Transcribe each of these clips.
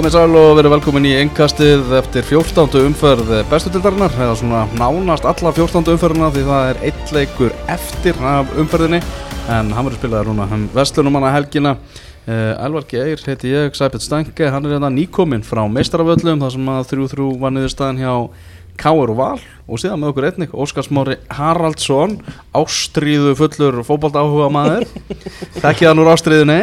Komið sæl og verið velkomin í engkastið eftir 14. umferð bestutildarinnar eða svona nánast alla 14. umferðina því það er eitt leikur eftir af umferðinni en hann verður spilaðar núna um Vestlunumanna helgina uh, Elvar Geir heiti ég, Sæpett Stange hann er hérna nýkominn frá meistaraföllum þar sem að 3-3 var niðurstaðan hjá Káur og Val og síðan með okkur einnig Óskar Smári Haraldsson ástríðu fullur fókbalt áhuga maður þekkið hann úr ástríðunni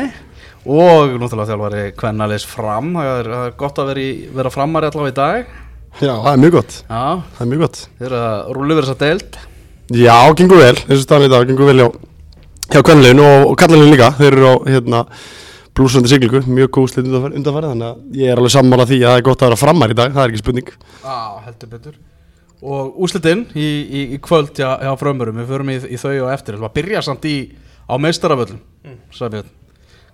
og náttúrulega þjálfari Kvennalis fram. Það er, það er gott að vera, í, vera framari allavega í dag. Já, það er mjög gott, Já, það er mjög gott. Þeir eru að rúlu verið þess að deild. Já, gengur vel, eins og staðan í dag, gengur vel hjá, hjá kvennlegin og, og kallalinn líka. Þeir eru á, hérna, blúsandi siglingu, mjög góð slit undanfærið Þannig að ég er alveg sammála því að það er gott að vera framar í dag, það er ekki spurning. Já, heldur betur. Og úslitinn í, í, í kvöld hjá, hjá frömmurum, við förum í, í þau og eftir. Það byrja samt í, á meistaraföllum mm. Sæbjörn,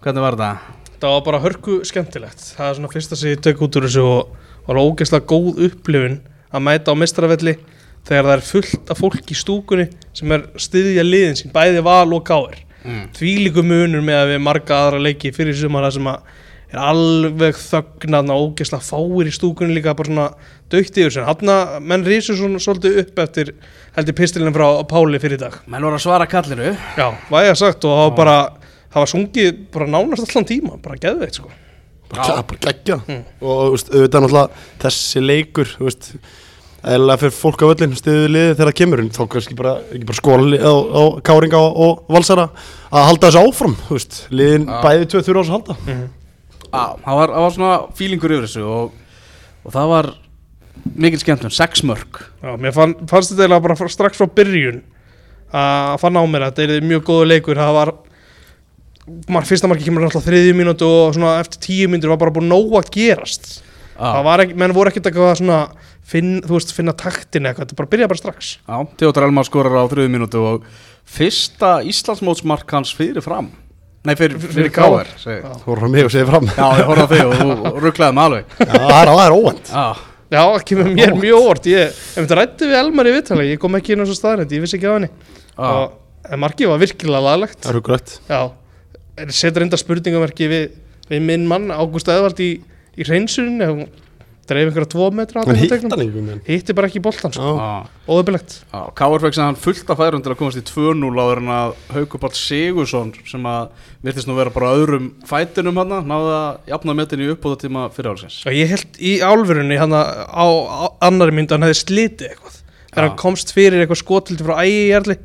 hvernig var það? Það var bara hörku skemmtilegt. Það er svona fyrsta sem ég tök út úr þessu og var ógeðslega góð upplifun að mæta á mestrarafelli þegar það er fullt af fólk í stúkunni sem er styðja liðin sín, bæði val og gáir Mm. því líku munur með að við marga aðra leiki fyrir sumar það sem er alveg þögnan og ógeðslega fáir í stúkunni líka bara svona dögt yfir sem hann að menn rísur svona svolítið upp eftir heldur pistilin frá Páli fyrir dag. Menn voru að svara kallinu. Já, og það var sungið bara nánast allan tíma bara geðveikt sko. Bara, bara geggja Og þú veist, auðvitað náttúrulega þessi leikur, þú veist eða fyrir fólk á völlin stiðið liðið þegar það kemur þá kannski bara, ekki bara skóla á, á káringa og, og valsara að halda þessu áfram, þú veist. Liðin Já. bæði tvö þurfa á þessu að halda. Já, það var, það var svona fílingur yfir þessu og, og það var mikil skemmtun, sex mörg Já, mér fann, fannst þetta eiginlega bara strax frá byrjun að fann á mér að þetta er mjög góðu leikur það var fyrsta marki kemur alltaf þriðju mínútu og svona eftir tíu mínútur var bara búin nóg að gerast. Það Já, var ekki, menn voru ekkert eitthvað svona finn, þú veist, finna taktin eitthvað, þetta bara byrja bara strax. Já Theodor Elmar skorar á þriðu mínútu og fyrsta Íslandsmótsmark hans fyrir fram. Nei, fyrir, fyrir. Já. þú voru frá mig og segið fram. Já, ég horfði á þig og þú rugglaði með alveg. Já, það er, óvænt. Já, Já, það kemur mér mjög óvart. Ég, ef þetta rætti við Elmar í viðtali ég kom ekki inn á svo staðrætt, ég vissi ekki á henni. En markið var virkilega laglegt. Það er hugrætt Já, er setur enda spurningamerki við, við minn mann Ágúst Eðvald í, í hreinsunin ef hún dreif einhverja tvo metra Hann hann ekki um hitti bara ekki boltan sko. Káar fekk sem hann fullt af færum til að komast í 2-0 áður en að Haukupall Sigursson sem að virtist nú vera bara öðrum fætinum hann náði að jafna metin í uppbóðatíma fyrir álsins og ég held í álverunni hann á, á annari mynd að hann hefði slitið eitthvað. Þegar hann komst fyrir eitthvað skotildi frá ægi jarli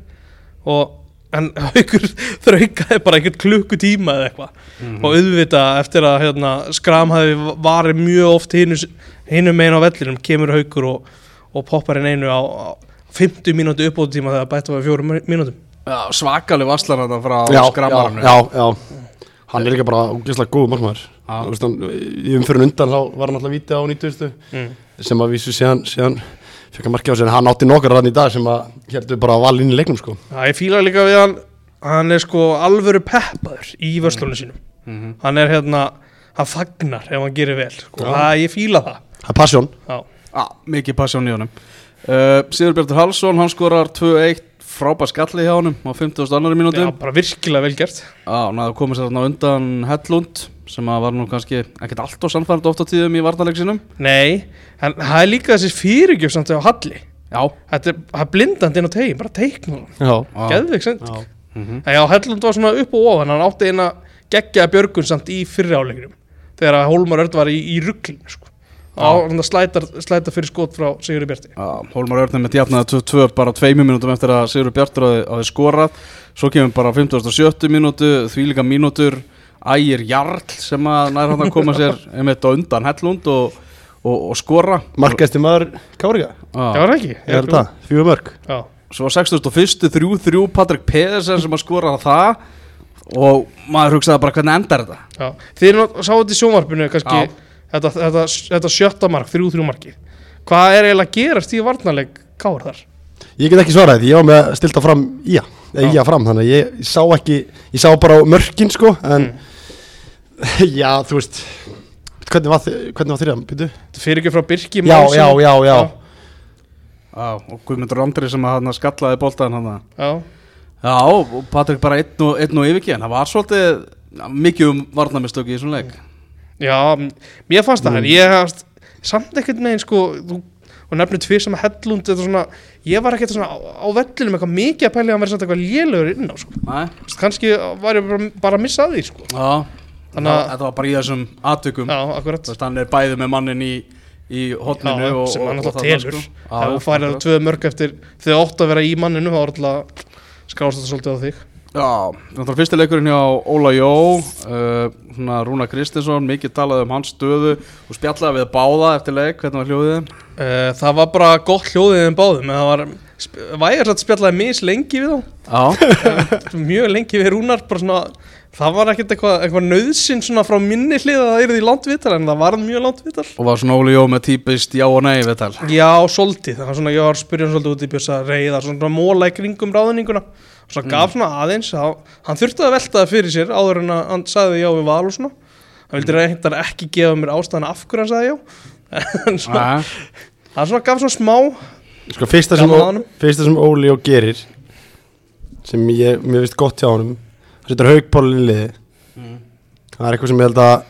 og en haukur þraukaði bara einhvern klukkutíma eða eitthvað. Mhm. og auðvitað eftir að hérna, skram hafi varið mjög oft hinu megin á vellinum kemur haukur og, og poppar inn einu á, á 50 mínúti uppbóðtíma þegar bætt var fjórum mínútum. Já, svakaleg vasslar hann frá já, já, já, já. Hann er líka bara ógeðslega góð hann, Í umfyrir undan þá var hann alltaf víti á 90 mm. sem að vísu síðan fekk að markja á sig en hann átti nokkar rann í dag sem að heldur bara að val inn í leiknum sko Já, ég fíla líka við hann hann er sko alvöru peppaður í vörslunum sínum Mhm. hann er hérna, hann fagnar ef hann gerir vel sko. Já. það, ég fíla það Það er passion Já, Já, mikið passjón í honum uh, Sigur Bjartur Halsson, hann skorar 2-1 frábær skalli hjá honum á 50. annari mínútu Já, Já, bara virkilega vel gert hann hafði komið sér þarna á undan Hellund sem að var nú kannski ekkert allt og sannfærandi oft á tíðum í varnarleiksinum Nei, en það er líka þessi fyrirgjöf samt á Halli Já, Þetta er, það er blindandi inn á tegin, bara teiknum Já. Geðvik send já. Mhm. En já, Hellund var svona upp og ofan hann átti eina geggjaða björgun samt í fyrri áleikinum þegar að Hólmar Örd var í, í rugglinu sko. á hann slætar, slætar fyrir skot frá Sigurði Bjarti Já, Hólmar Örnum með djafnaði 2-2 bara tveimur mínútum eftir að Sigur Bjartur hafi- hafi skorað svo kemur bara á 57. mínútu því líka mínútur Ægir Jarl sem að nær hann að koma sér einmitt á undan Hellund og, og, og skora Markæsti maður Káriga Já, Já. var það ekki? Ég held það, fjögur mörg Já, Svo 61. 3-3 Patrik Pedersen sem að skora það og maður hugsaði bara hvernig endar þetta já Þið erum sáu þetta í sjónvarpinu kannski Já. þetta, þetta, þetta sjötta mark, þrjú þrjú marki Hvað er eiginlega að gerast í varnarleik Káur þar? Ég get ekki svarað því, ég var með að stilta fram ía eða ía fram, þannig að ég, ég sá ekki ég sá bara mörkin sko en já, þú veist hvernig var, hvernig var þrjá, byrju? Þetta fyrir ekki frá Birki Já, já, já, já. Já, og Guðmundur Andri sem að skallaði boltaðin hann já. Já, og Patrik bara einn og, einn og yfirki en það var svolítið mikið um varnamistök í þessum leik. Já, mér fannst það, en ég hafst samt ekkert neginn sko, þú og nefnir tvið sem hellund þetta svona, ég var ekkert svona á, á vellinum eitthvað mikið að pæli að hann verið samt eitthvað lélugur inn á sko. Kannski var ég bara, bara að missa að því sko. já Þannig að- Þetta var bara í þessum veist, hann er bæði með mannin í, í hotninu Já, og, sem hann alltaf telur. ef þú færið akkurat. tvö mörg eftir þegar ótt að vera í manninu þá er alltaf skrást þetta svolítið á þig. Já, þannig að fyrsti leikurinn hjá Óla Jó uh, svona Rúna Kristinsson mikið talaði um hans stöðu og spjallaði við báða eftir leik, hvernig var hljóðið? uh, það var bara gott hljóðið en báðum það var vægir satt spjallaði mis lengi við þá. Mjög lengi við Rúnar bara svona það var ekkert eitthvað eitthva nöðsinn svona frá minni hlið að það er því langt vital en það var mjög langt vital og var svona Óli Jó með típist já og nei viðtal Já, svolítið, það var svona, ég var að spyrja hann svolítið út í bjösa reyða, svona móla í kringum ráðninguna. Og svona gaf svona aðeins að hann þurfti að velta það fyrir sér áður en að hann sagði já við val og svona. Hann vildi reyndar ekki gefa mér ástæðan af hverju hann sagði já. En svona, hann svona gaf svona smá Sko fyrsta sem, sem Óli og gerir sem ég, mér finnst gott hjá honum setur haugpólinn í liði Mm. það er eitthvað sem ég held að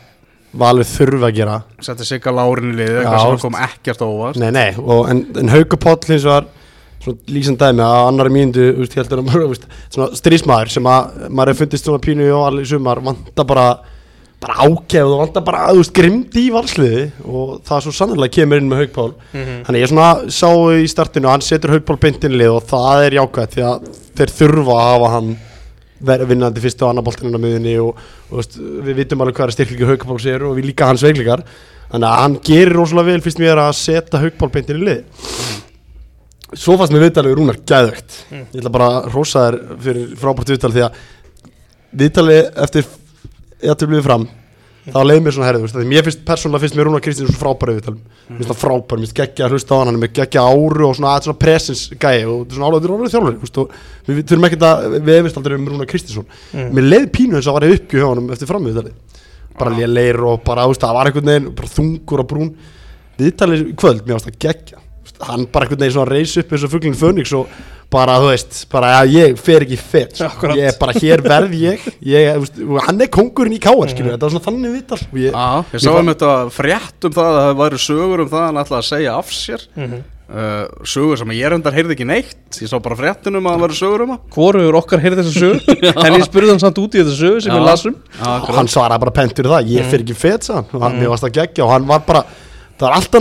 Valur þurfa að gera. Setti Sigga Lárin í liði, eitthvað sem kom ekkert óvart. Nei, nei, og, en, en haugapóll hins var svona lýsand dæmi að annari úst, úst, svona strísmaður sem að maður hefur fundist svona pínu og allir sumar vanta bara, bara ákefð og vanta bara veist, grimd í valsliði og það svo sannlega kemur inn með haugpól Mhm. Þannig ég svona sá í startinu að hann setur haugból beintinlið og það er jákvæmt því að þeir þurfa að hafa hann vinnandi fyrstu og annar boltinn á miðunni og, og veist, við vitum alveg hvað er styrklingi haugból sér og við líka hans veiklingar þannig að hann gerir rosalega vel fyrst mér að setja haugból beintinni lið. Svo fannst mér viðtalið við Rúnar gæðvegt. Ég ætla bara að hrósa þér fyrir frábært viðtal því að viðtalið eftir ég ætti blíðið fram þá leiði mér svona herrið, þú veist, því mér finnst persónulega finnst mér Rúnar Kristins svo frábæri viðtal mér finnst það frábær, mér finnst geggja að hlusta á hann hann er með geggja áru og svona, svona presens gæi og er svona álega rálega þjálfur þú veist, og við við þurfum ekkert að við efist aldrei um Rúnar Kristinsson Mm. mér leiði pínu eins og að var uppgjöð hjá honum eftir framviðtali bara lér leir og bara, þú veist, það var einhvern veginn bara þungur og brún. Viðtalið í kvöld, mér varst það geggja. Hann bara einhvern veginn svona reis upp eins og fuglinn Fönix og bara, þú veist, bara ja, ég fer ekki fett, sko. Ég er bara hér verð ég, ég veist, hann er kongurinn í káar, skilur, þetta var svona þannig viðtal. Og ég, ég sá um þetta frétt um það að það væri sögur um það að hann ætlaði að segja af sér. Mhm. uh, sögur sem ég reyndar heyrði ekki neitt ég sá bara fréttin um að það væri sögur um það Hvorugur okkar heyrði þessa sögu? En ég spurði hann samt út í þessa sögu sem Já. við lasum Já, og hann svaraði bara pentur það, ég Mhm. fer ekki fett sann, og hann, mér varst það geggja og hann var bara, það var allt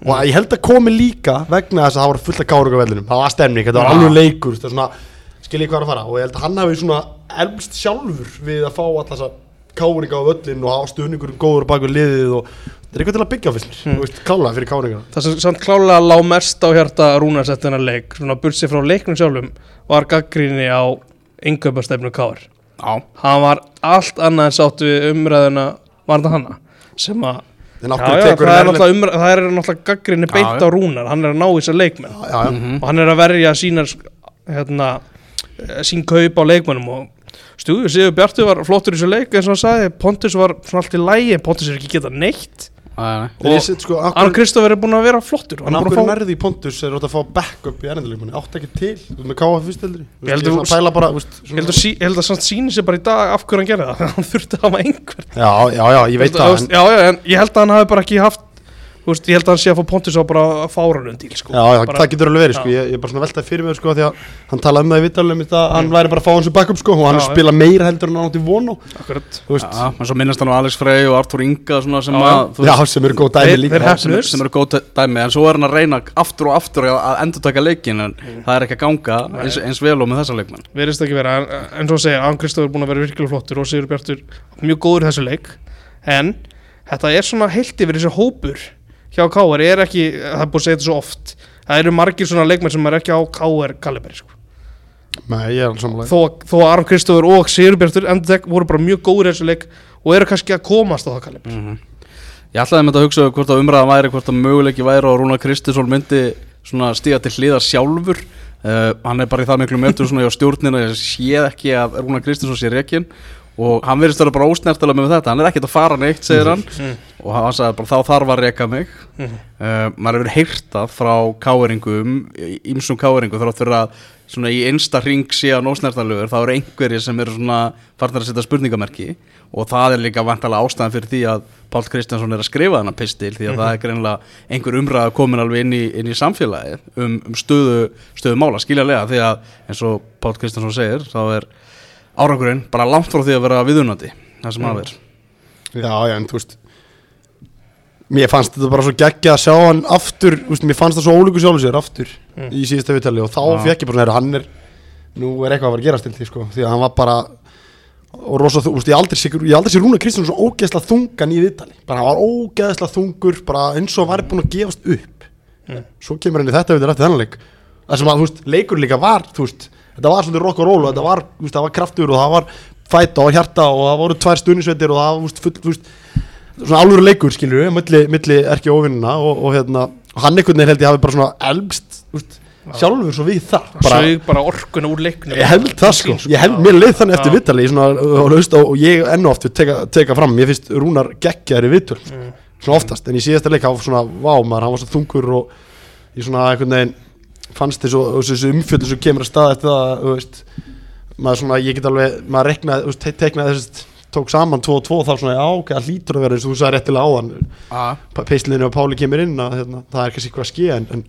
og Mhm. ég held að komi líka vegna þess að það var fullt af káruga vellinum, það var stemning þetta var alveg leikur, þetta er svona skil ég hvað að fara. Og ég held að hann hafi svona elmst sjálfur við að fá alltaf þessa káringa á völlin og stuðningur góður bak við liðið og þetta er eitthvað til að byggja fyrst, Mm. þú veist, klálega fyrir káringa Það sem samt klálega lá mest á hjarta Rúnar sett þennan leik Svona bursi frá leiknum sjálfum Var gaggrinni á yngöpastefnu Káar Já, Hann var allt annað en sáttu umræðuna Var þetta hanna Sem að Já, já, það er umræ, það er náttúrulega gaggrinni já. á Rúnar Hann er að ná þessar leikmenn já, já, Mhm. Og hann er að verja sínar hérna, eh, sín kaup á leikmennum og Stúður Sigur Bjartur var flottur í þessu leik eins og hann sagði, Pontus var svona allt í lægi Pontus er ekki getað neitt Sko, Arn akkur, Kristoffer er búin að vera flottur. Hann er búin að fá nærði í Pontus er þetta að fá backup í erendaleikmunni, átt ekki til? Þú veist, með káa fyrsteldri Ég held að- samt síni sér bara í dag af hverju hann gerði það. Hann þurfti að hafa einhver Já, já, já, ég veit það ég held að hann hafi bara ekki haft Þú veist, ég held að hann sé að fá Pontus á bara fáranum til sko. Já, já, bara, það getur alveg verið, sko, ég, ég er bara svona veltað fyrir mér, sko, því að hann talaði um það í vittalum að hann væri bara að fá hans backup, sko, og hann Já, spila meira heldur en hann átti von á, Akkurat. Þú veist, Já, en svo minnast hann á Alex Frey og Artur Inga svona sem Já, að þú já, veist, sem eru góð dæmi líka. þeir sem, sem eru góð dæmi en svo er hann að reyna aftur og aftur að, endur taka leikin en það er ekki að ganga eins, eins vel og með þessa leikmenn. Verðist ekki vera, en, en svo að segja Arn Kristoffer er búin að vera virkilega flottur og Sigur Bjartur mjög góður í þessu leik En þetta er svona heilt yfir þessi hópur hjá Káar er ekki, það er búin að segja þetta svo oft Það eru margir svona leikmenn sem er ekki á Káar kaliberi sko. Nei, ég er alveg samanlega. þó, þó að Arn Kristoffer og Sigur Bjartur endur voru bara mjög góður í þessu leik og eru kannski að komast á það kaliberi Mhm. Ég ætlaði með þetta að hugsa um hvort að umræðan væri hvort að möguleiki væri og Rúnar Kristinsson myndi svona stíga til hliðar sjálfur uh, hann er bara í það miklu metur svona hjá stjórnina ég sé ekki að Rúnar Kristinsson sé rekin og hann verðist vera bara ósnertilega með þetta. Hann er ekkert að fara neitt, segir hann. Og hann sagði bara þá þarf að reka mig. Mhm. uh, maður hefur heyrtað frá káeringum, ímsum káeringum þrátt fyrir að svona í einsta ring síðan ósnertanlegur, þá eru einhverjir sem eru svona farnar að setja spurningamerki. Og það er líka vantalega ástæðan fyrir því að Pál Kristjánsson er að skrifa þennan pistil því að það er greinilega einhver umræða komin alveg inn í, inn í samfélagið um, um stöðu, stöðu mála, skiljalega því að eins og Pál Kristjánsson segir þá er árangurinn bara langt frá því að vera viðunandi það sem að er Já, já, en þú veist Mér fannst þetta bara svo geggja að sjá hann aftur veist, Mér fannst það svo ólíku sjálfur sér aftur Mm. Í síðasta viðtali og þá Já. fekk ég bara svona Hann er, nú er eitthvað að fara að gerast til því sko, Því að hann var bara Og rosa, þú veist, ég aldrei sé, ég aldrei sé Rúna Kristján svo ógeðslega þungan í viðtali Bara hann var ógeðslega þungur Bara eins og var búin að gefast upp Mm. Svo kemur henni þetta viðtal eftir þennan leik Það sem að, þú veist, leikur líka var, þú veist Þetta var svolítið rock og roll þetta var, veist, það var kraftur og það var fæta og hjarta og það voru tvær stunisveitir og það var, veist, full, veist svona alvöru leikur skilur við, milli, milli erki óvinnina og, og hérna, hann einhvern veginn held ég hafi bara svona elbst, úst, sjálfur svo við það, bara, bara orkuna úr leiknum. Ég held það sko. Ég held mér leið þannig eftir vittali svona, og, ég ennu oft teka, teka fram, ég finnst Rúnar geggjaður í vittul Mm. svona oftast, en í síðasta leik hann var svona, vá maður, hann var svo þungur og ég svona einhvern veginn fannst þessu, þessu umfjöldu sem kemur að stað eftir það, veist maður svona, ég get alveg, maður reknaði, te- teknaði þessu, tók saman 2 og 2 þá svona, já, ok, það hlýtur að vera eins og þú sagði réttilega áðan. Peislinu og Páli kemur inn að hérna, það er kannski eitthvað að ske en, en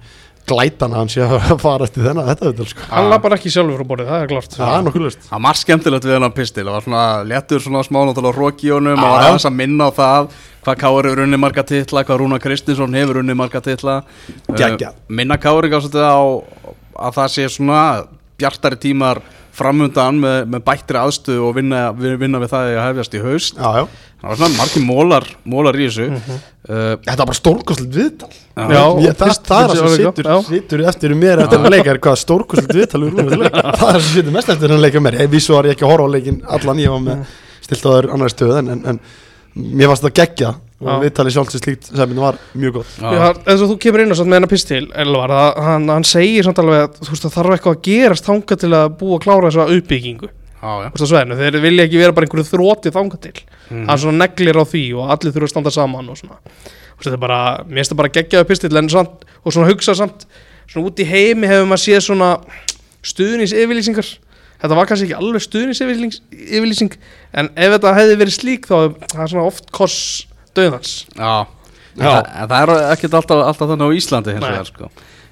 glætan hans sé að fara eftir þennan þetta viðtal sko. Hann laði bara ekki sjálfur frá borðið, það er klart það er nokkuð lust Það var margt skemmtilegt við hennar pistil. Það var svona léttur svona smá náttúrulega rók í honum Já, og var aðeins að minna á það hvað Káur hefur unnið marga titla, hvað Rúna Kristinsson hefur unnið marga titla. Uh, Minna Káur ekki á á að það sé svona bjartari tímar framundan með, með bættri aðstöðu og vinna, vi- vinna við það að hefjast í haust. Já, já. Það var svona margir mólar, mólar í þessu. Uh, þetta var bara stórkostlegt viðtal. Já, ég, það, fyrst- það er það sem situr, situr eftir mér eftir að leika er hvað stórkostlegt viðtal það er það sem situr mest eftir að leika mér. Ég vissu var ég ekki að horfa á leikin allan ég var með stilt á þér annars stöð en, en, en mér fannst það geggja og viðtalið sjálfs sem slíkt sem var mjög gott. Eins og þú kemur inn og samt með hennar pistil Elvar, það, hann, hann segir samt alveg að þú veist, það þarf eitthvað að gerast þanga til að búa að klára þessa uppbyggingu. Já, já. Þú veist, á sveinu, þeir vilja ekki vera bara einhverju þróti þanga til. Mhm. hann svona neglir á því og allir þurfa að standa saman og svona. Þú veist, þetta er bara, mér finnst það bara geggjaðu pistil en samt, og svona hugsa samt svona út í heimi hefur maður séð svona stuðnins yfirlýsingar þetta var kannski ekki alveg stuðnins yfirlýsing en ef þetta hefði verið slík þá það er svona oft koss döðans Já, Já. Það, er ekkert alltaf, alltaf þannig á Íslandi hins vegar sko.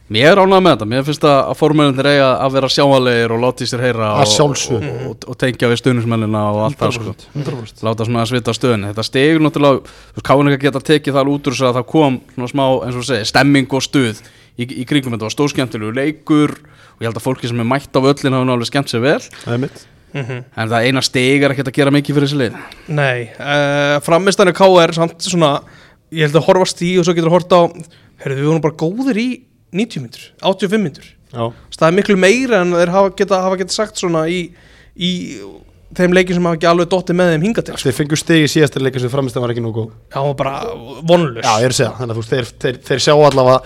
Mér er ánægð með þetta, mér finnst að, að formennir eiga að vera sjáanlegir og láta í sér heyra Að og, og, og, og tengja við stuðnismennina og allt það sko. 100%, 100%. láta svona að svita á stöðunni. Þetta stegur náttúrulega, þú veist, Káninga geta tekið það út úr þess að það kom svona smá, eins og segja, stemming og stuð í, í kringum þetta. Var stórskemmtilegu leikur og ég held að fólki sem er mætt á völlin hafa náttúrulega skemmt sér vel. Það er mitt mm en það eina steg er ekkert að gera mikið fyrir þessi lið. Nei, uh, framistanir KR samt svona, ég held að horfast í og svo getur hort á, heyrðu við vorum bara góðir í 90 myndur, 85 myndur já, það er miklu meira en þeir hafa geta, hafa geta sagt svona í, í þeim leikjum sem hafa ekki alveg dottið með þeim hinga til þeir fengur stegi í síðasta leikin sem framist var ekki nógu góð. Var bara vonlust Já, ég er að segja, þannig að þú veist, þeir, þeir, þeir sjá allavega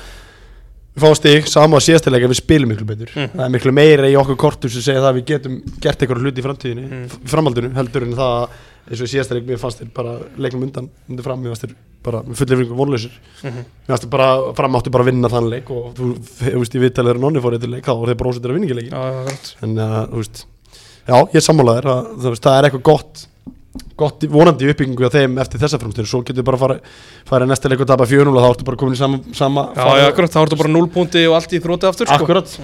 við fáum stig, sama á síðasta leik við spilum miklu betur, Mhm. það er miklu meira í okkur kortum sem segja það að við getum gert eitthvað hluti í framtíðinni, Mhm. mm. framhaldinu heldur en það að eins og leik mér fannst þeir bara leiknum undan, undir fram, mér fannst þeir bara fullir fringur vonlausir, Mhm. mér fannst þeir bara fram áttu bara að vinna þann leik og þú veist, ég viðtalið þegar nonni fór eitthvað leik, þá voru þeir bara ósættir að vinna ekki já, gott. en uh, þú veist já, ég er sammálaðir að þú veist, það er eitthvað gott gott vonandi uppbyggingu á þeim eftir þessa framstöðu, svo getur bara fara fara næsta leik og tapa 4-0 og þá ertu bara komin í sama, sama Já, já, akkurat, þá ertu bara 0 púnti og allt í þróti aftur sko. akkurat.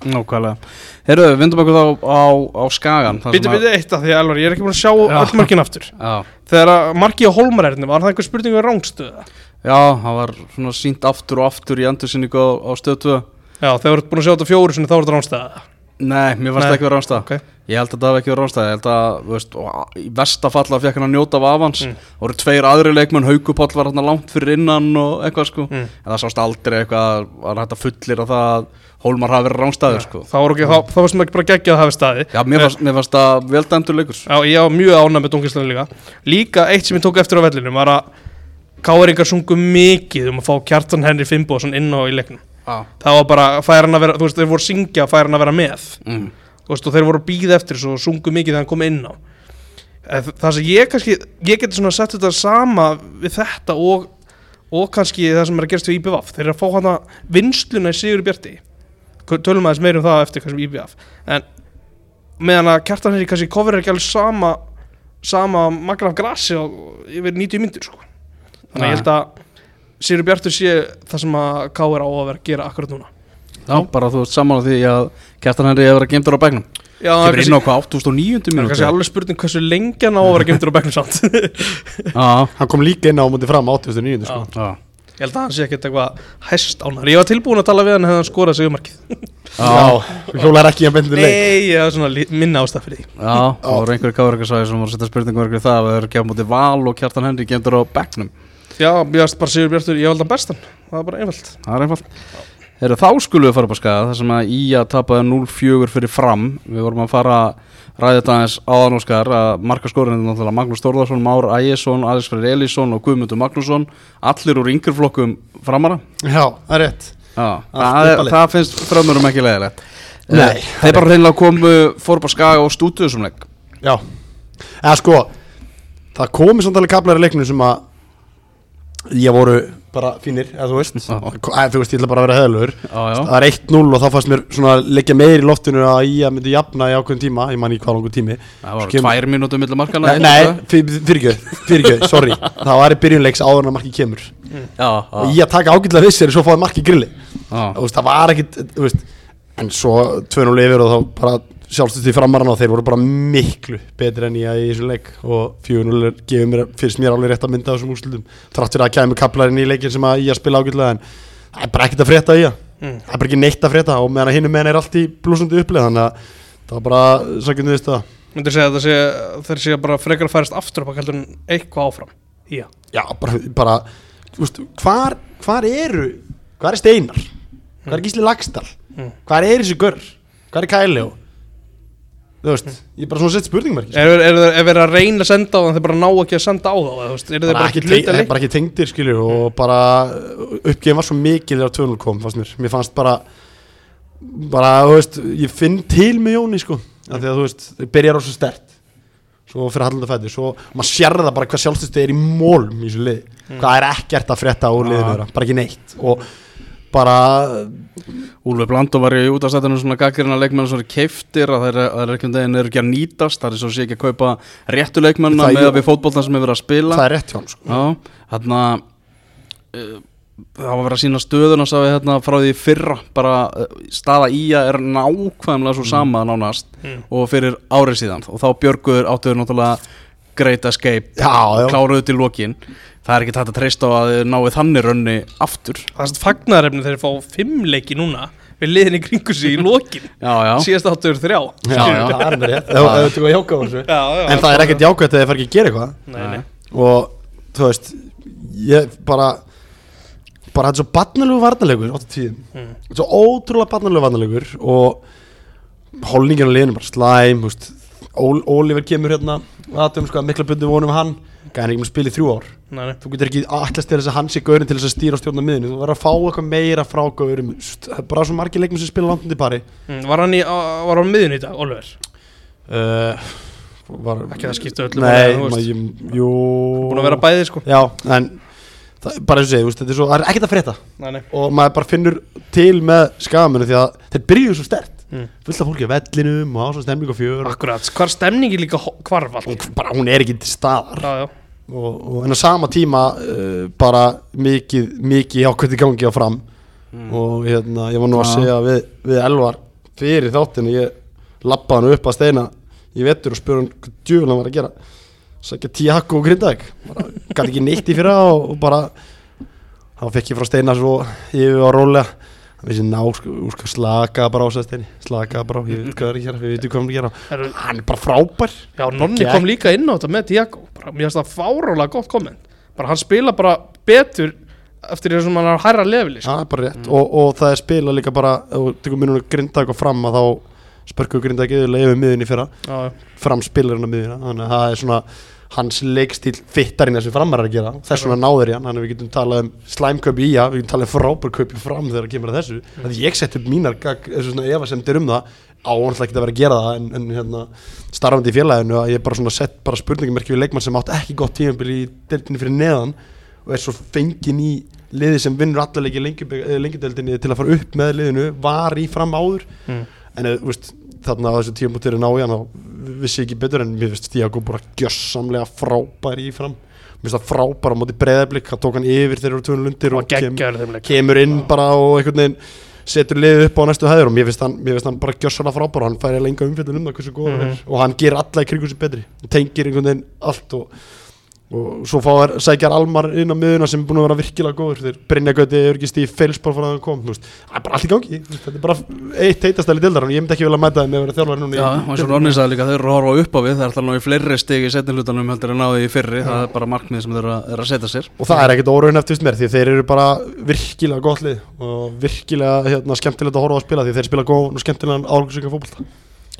Nákvæmlega. Herru, vindum okkur þá á, á skagan þar Býtu, sem að- býtu eitt af því, Elvar, ég er ekki búin að sjá Já. öll mörkin aftur. Já, Þegar að marki á Holmarærni, var það einhver spurning við rángstöða? já, það var svona sínt aftur og aftur í endursinningu á, á stöð 2 Já, þegar þú ert búin að sjá þetta fjóru sinni, þá er þetta rángstöða Nei, mér það ekki vera ránstað Ok. Ég held að það hafi ekki verið ránstað Ég held að, veist, og í versta falla fekk hann að njóta af avans Mm. Það voru tveir aðri leikmenn, Haukupall var hann langt fyrir innan og eitthvað sko. Mm. En það sást aldrei eitthvað, var hægt að fullir að það að Hólmar hafi verið ránstaður sko. Þá var ekki, þá, þá varst maður ekki bara geggjað að hafa staði Já, mér fannst, mér fannst það vel dæmdur leikur. Já, ég var mjög ánægð með Dungislega líka. Líka eitt sem ég tók eftir á vellinum var að Káeringar sungu mikið um að fá Kjartan Henry Finnbóðsson inn á í leiknum Já, Það var bara, fær hann að vera, þú veist, þeir voru syngja fær hann að vera með. Mm. Þú veist, og þeir voru að býða eftir þessu og sungu mikið þegar hann kom inn á. Eh, það sem ég kannski ég geti svona sett þetta sama við þetta og, og kannski það sem er að gerast við IBVF þeir eru að fá hana vinsluna í Sigur Bjarti. Tölum aðeins meir um það eftir kannski IBVF en meðan að kjartan henni kannski cover ekki alveg sama sama magna af grassi á yfir 90 myndir sko. þannig að ég held að Sigur Bjartur sé það sem að K.R. á að vera að gera akkurat núna. Já, bara þú ert saman á því að Kjartan Henry hefur verið gemdur á bæknum Já, það er kannski, á hvað, 8900 það er mínúti kannski alveg spurning hversu lengi hann á að vera gemtur á bekknum samt. Já, Hann kom líka inn á mútið fram 89 sko. já, Ég held að hann sé ekkert eitthvað hæst ánar Ég var tilbúin að tala við hann hefði hann skorað sigumarkið já, hjólar ekki að bendinu leik. Nei, ég var svona minna ástæð fyrir því. Já Það voru einhverju káverkarsæði sem voru að setja spurningum verið það að það eru gefið mútið val og Kjartan Henry gemdur á bæknum Já, ég varst bara Sigur Bjartur, ég valdi hann bestan. Það var bara einfalt. Það er einfalt. Heru, Þá skulum við fara upp á skaga þar sem að Ía tapaði 0-4 fyrir fram. Við vorum að fara að þetta aðeins áðan og skagar að markaskórin er náttúrulega Magnús Þórðarsson, Már Ægjesson, Alex Freyr Elísson og Guðmundur Magnússon. Allir úr yngreflokkum framara. Já, það er rétt. Já, það, er, það finnst frömmurum ekki leiðilegt. Nei, Eh, Þeir bara reynilega komu fór upp á skaga og stútuðu sem leik. Já. Eða sko Það komi samt alveg kaplar í leiknum sem að Ég voru bara fínir Eða þú veist. Já. Eða þú veist, ég ætla bara að vera heðalur Það er 1-0 og þá fannst mér svona leggja meir í loftinu að ég myndi jafna í ákveðin tíma Ég man í hvað langur tími. Það var Kem- tvær mínútur millir markana Nei, nei fyrir ekki, fyrir ekki, sorry. Það var í byrjunleiks áður en að marki kemur. Já, Og já, ég að taka ágætlega við sér svo fáið marki grilli. Já, Þú veist, það var ekkit, þú veist En svo 2-0 yfir og þá bara sjálfstöðt í framarana og þeir voru bara miklu betri enn ég í þessum leik. Og 4-0 er- gefur mér, fyrst mér alveg rétt að mynda þessum úrslutum þrátt fyrir að kæmi kaplarinn í leikin sem að ég að spila ágætlega en það er bara ekkert að frétta í það Mm. það er bara ekki neitt að frétta og meðan að hinum meðan er allt í blúsandi upplega þannig að það var bara sækjum við það. Myndir segja að það þeir sé bara frekar að færast aftur upp að heldur eitthvað áfram Já, já, bara, bara veist, hvar, hvar eru hvar er Steinar? Hvar er Gísli Lagstall Mm. hvar er þessi görr? Hvar er Kæli þú veist, ég er bara svona sett spurningmerki er, er, er, er verið að reyna að senda á þann þeir bara ná ekki að senda á eða, þú veist, Er þeir bara ekki hluta leik bara ekki tengdir skilur og bara uppgefin var svo mikil þegar 2-0 kom fannst mér, mér fannst bara bara, þú veist, ég finn til með Jóni sko, að þú veist þeir byrjar á svo stert svo fyrir hallanda fættur, svo maður sér það bara hvað sjálfstöðstu er í mólm í þessu lið hvað er ekkert að frétta úr liðinu þeirra, bara ekki neitt. Og bara Úlfi Blandó var í útastættinu svona gaggrina leikmenn sem eru keiftir að þeir, að þeir ekki, þeir eru ekki að nýtast það er svo sé ekki að kaupa réttu leikmennina Það er með að við fótboltan sem hefur verið að spila. það er rétt hjá sko. Já, þarna uh, það var verið að sína stöðuna sá ég hérna frá því fyrra bara uh, staða í að er nákvæmlega svo sama nánast Mm. og fyrir árið síðan. Og þá Björgur áttuður náttúrulega Great Escape kláruðu til lokin það er ekki tætt að treysta á að þið náið þannig rönni aftur. Það er fagnarefni þeir fá fimm leiki núna við liðin í kringu sig í lokin. Já, já, síðast áttur þrjá. Já, já. það er með rétt. Ef ef þú tekur hjáka á þessu. Já, já, en það er ekkert jákvæmt að þið fær ekki að gera eitthvað. Nei, nei. og þú veist ég bara bara þetta er svo barnalegu varnalegur 8-10 Mm. er svo ótrúlega barnalegu varnalegur og hólningin á liðinu bara slæm Ól, Oliver kemur hérna aðtöfum sko að mikla bundu vonum hann gæði hann ekki með spil í þrjú ár. Nei, nei. þú getur ekki allast til þess að hann sé gaurin til þess að stýra og stjórna miðinu. Þú verður að fá eitthvað meira frá gaurum. Það er bara svo margir leikmenn sem spila landandi pari. Mm, Var hann í, á- var hann miðun í dag, Oliver? uh, var, Ekki að skipta öllu nei, maður, jú. Búin að vera bæði sko. Já, en það, er bara eins og veist, þetta er svo, það er ekkert að frétta. Nei, og maður bara finnur til með skamunum því að þeir byrjuðu svo stert Mm. fullt af fólki á vellinum og á svo stemning og fjör. Akkurat, hvar stemningi líka hvarf allt og bara hún er ekki til staðar. Já, já og, og en á sama tíma uh, bara mikið mikið í gangi á fram. Og hérna, ég var nú að segja við, við Elvar fyrir þáttinu ég lappaði hann upp að steina í vettur og spurði hann hvað djúvel hann var að gera. Sækja Tiago og Grindavík. Bara gæti ekki neitt í fyrra og, og bara þá fekk ég frá steina svo yfir á rólega hann vissi ná, sko, sko, slaka bara á sæði steini. Slaka bara á, ég veit hvað það er að gera við veitum hvað hann er að gera. Heru, hann er bara frábær. Já, Nonni kom líka inn á þetta með Diago. Mér finnst það fárálega gott komment. Bara hann spila bara betur eftir því sem hann er að hærra leveli sko. Rétt. Og, og það er spila líka bara ef þú tekur minnum grindag og fram að þá spörkuðu grindag eða yfir miðunni fyrra. Fram spilarinn á miðuna þannig að það er svona hans leikstíl fittar inn þessi framar að gera. Þess vegna náður í hann, þannig að við getum talað um slæmköp í að, við getum talað um frábærköp í fram þegar það kemur að þessu, mm. að ég sett upp mínar þessu efasemdir um það. Áhannslega ekki að vera að gera það en, en hérna, starfandi í félaginu að ég bara svona sett bara spurningamerki við leikmann sem átt ekki gott tímabil í deildinni fyrir neðan og er svo fengin í liði sem vinnur allarleiki lengjudeldinni til að fara upp með liðinu var í fram áður. Mm. en eða, þú veist, þarna á þessu tímabútið er ná í hann þá vissi ég ekki betur en mér finnst Tiago bara gjössamlega frábær í fram. Mér finnst það frábær á móti breðablik hann tók hann yfir þegar eru tvönu lundir og og kem, kemur inn bara og einhvern veginn setur liðið upp á næstu hæður og mér finnst hann, mér finnst hann bara gjössamlega frábær og hann færi lenga umfjöldun um það hversu góður mm er. Og hann ger alla í kringu sér betri hann tengir einhvern veginn allt og, og svo fá þær sækjar Almar inn á miðuna sem er búin að vera virkilega góður. Þeir Brynja Gauti er ekki stíð feilspár frá það að kom þú veist, það er bara allt í gangi. Þetta er bara eitt heitastæli dildar ég myndi ekki vilja mæta þeim með að vera þjálfari núna í- Já, og eins og Ronny sagði líka, þeir eru að horfa upp á við, það er alltaf ná í fleiri stig í setni hlutanum heldur en náði í fyrri, það er bara markmið sem þeir eru að, eru að setja sér. og það er ekkert óraun eftir mér því þeir eru bara virkilega gott lið og virkilega hérna,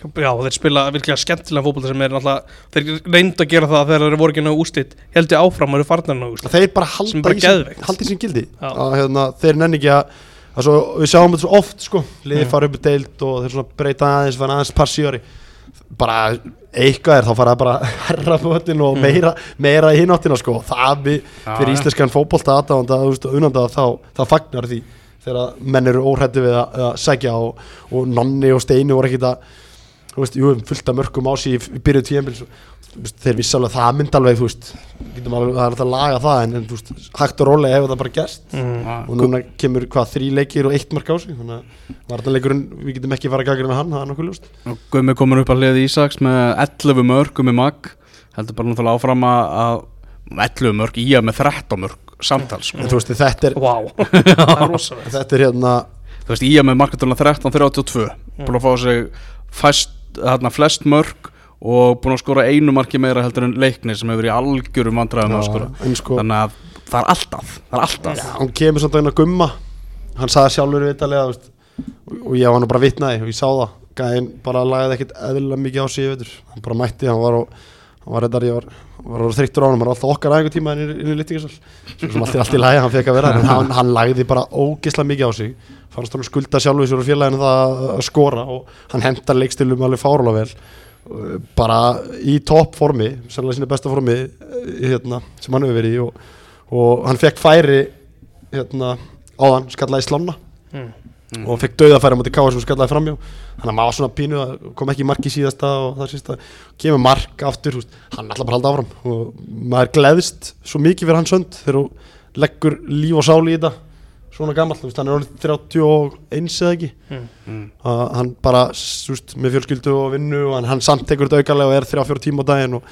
að að þeir Já, þeir spila virkilega skemmtilega fótbolta sem er náttúrulega, þeir reyndu að gera það þegar þeir voru ekki náðu úslit, heldur áfram og eru farnar náðu úslit. þeir bara Sem halda bara í geðveikt. halda sín gildi. Að, hérna, þeir nenni ekki að að svo, við sjáum þetta svo oft sko. Liðið fara upp í deild og þeir svona breyta aðeins fara aðeins parsíori bara eitthvað er þá fara það bara herra fótinn og Mm. meira, meira í hináttina sko. Það við fyrir íslenskan fótbolta aðdáðanda unanda þá, þá fagnar því. Þegar menn eru óhrætti við að, að sækja og, og Nonni og Steini voru ekkit að veist, jú, fullt af mörgum á sig í, byrju tíðanbils þeir vissi alveg að það mynd alveg þú veist, getum alveg, það er alltaf að laga það en, en þú veist, hægt og rólega hefur það bara gerst. Mm. og núna kemur hvað þrý leikir og eitt mark á sig þannig að vartanleikurinn, við getum ekki fara að gagna hann, það er nokkuð ljóst. Og Gummi komin upp að hliði Ísaks með 11 mörg, Gummi Mag, heldur bara náttúrulega áfram að, að 11 mörg, í að með 13 mörg samtals, sko. en veist, þetta er, það er er hérna Þú veist, í að með markatölunar 13-32, búin að fá sig fæst, þarna flest mörg og búin að skora einu marki meira heldur en leikni sem hefur verið í algjörum vandræðum að skora. sko, Þannig að það er alltaf, það er alltaf. hann kemur samt að hérna gumma. Hann sagði sjálfur vitalega veist, og, ég var nú bara vitnaði og ég sá það. Gæðin bara lagði ekkert eðlilega mikið á sig í hann bara mætti, hann var á hann var reyndar, ég var, var þreyttur á hann hann var alltaf okkar aðeins tíma inn í, í littingasal svo sem allt í, allt í lagi, hann fekk að vera hann, hann lagði bara ógislega mikið á sig fannst hann skulda sjálfur sér og félaginu það að skora og hann hendar leikstilum alveg fárulega vel. Uh, bara í topp formi sannlega sinni besta formi uh, hérna, sem hann hefur verið í og, og hann fekk færi hérna, áðan, skallaði slána Mm. og hann fekk dauðafæri á móti káar sem skallaði framjá þannig að maður var svona pínu að kom ekki í mark í síðasta og það síðasta. Kemur mark aftur, veist, hann ætla bara að halda áfram. Og maður gleðist svo mikið fyrir hans hönd þegar þú leggur líf og sáli í þetta svona gammal, þú hann er orðið 31 eða ekki Mm. Mm. að hann bara, þú veist, með fjölskyldu og vinnu og hann, hann samt tekur þetta aukarlega og er 3-4 tíma á daginn og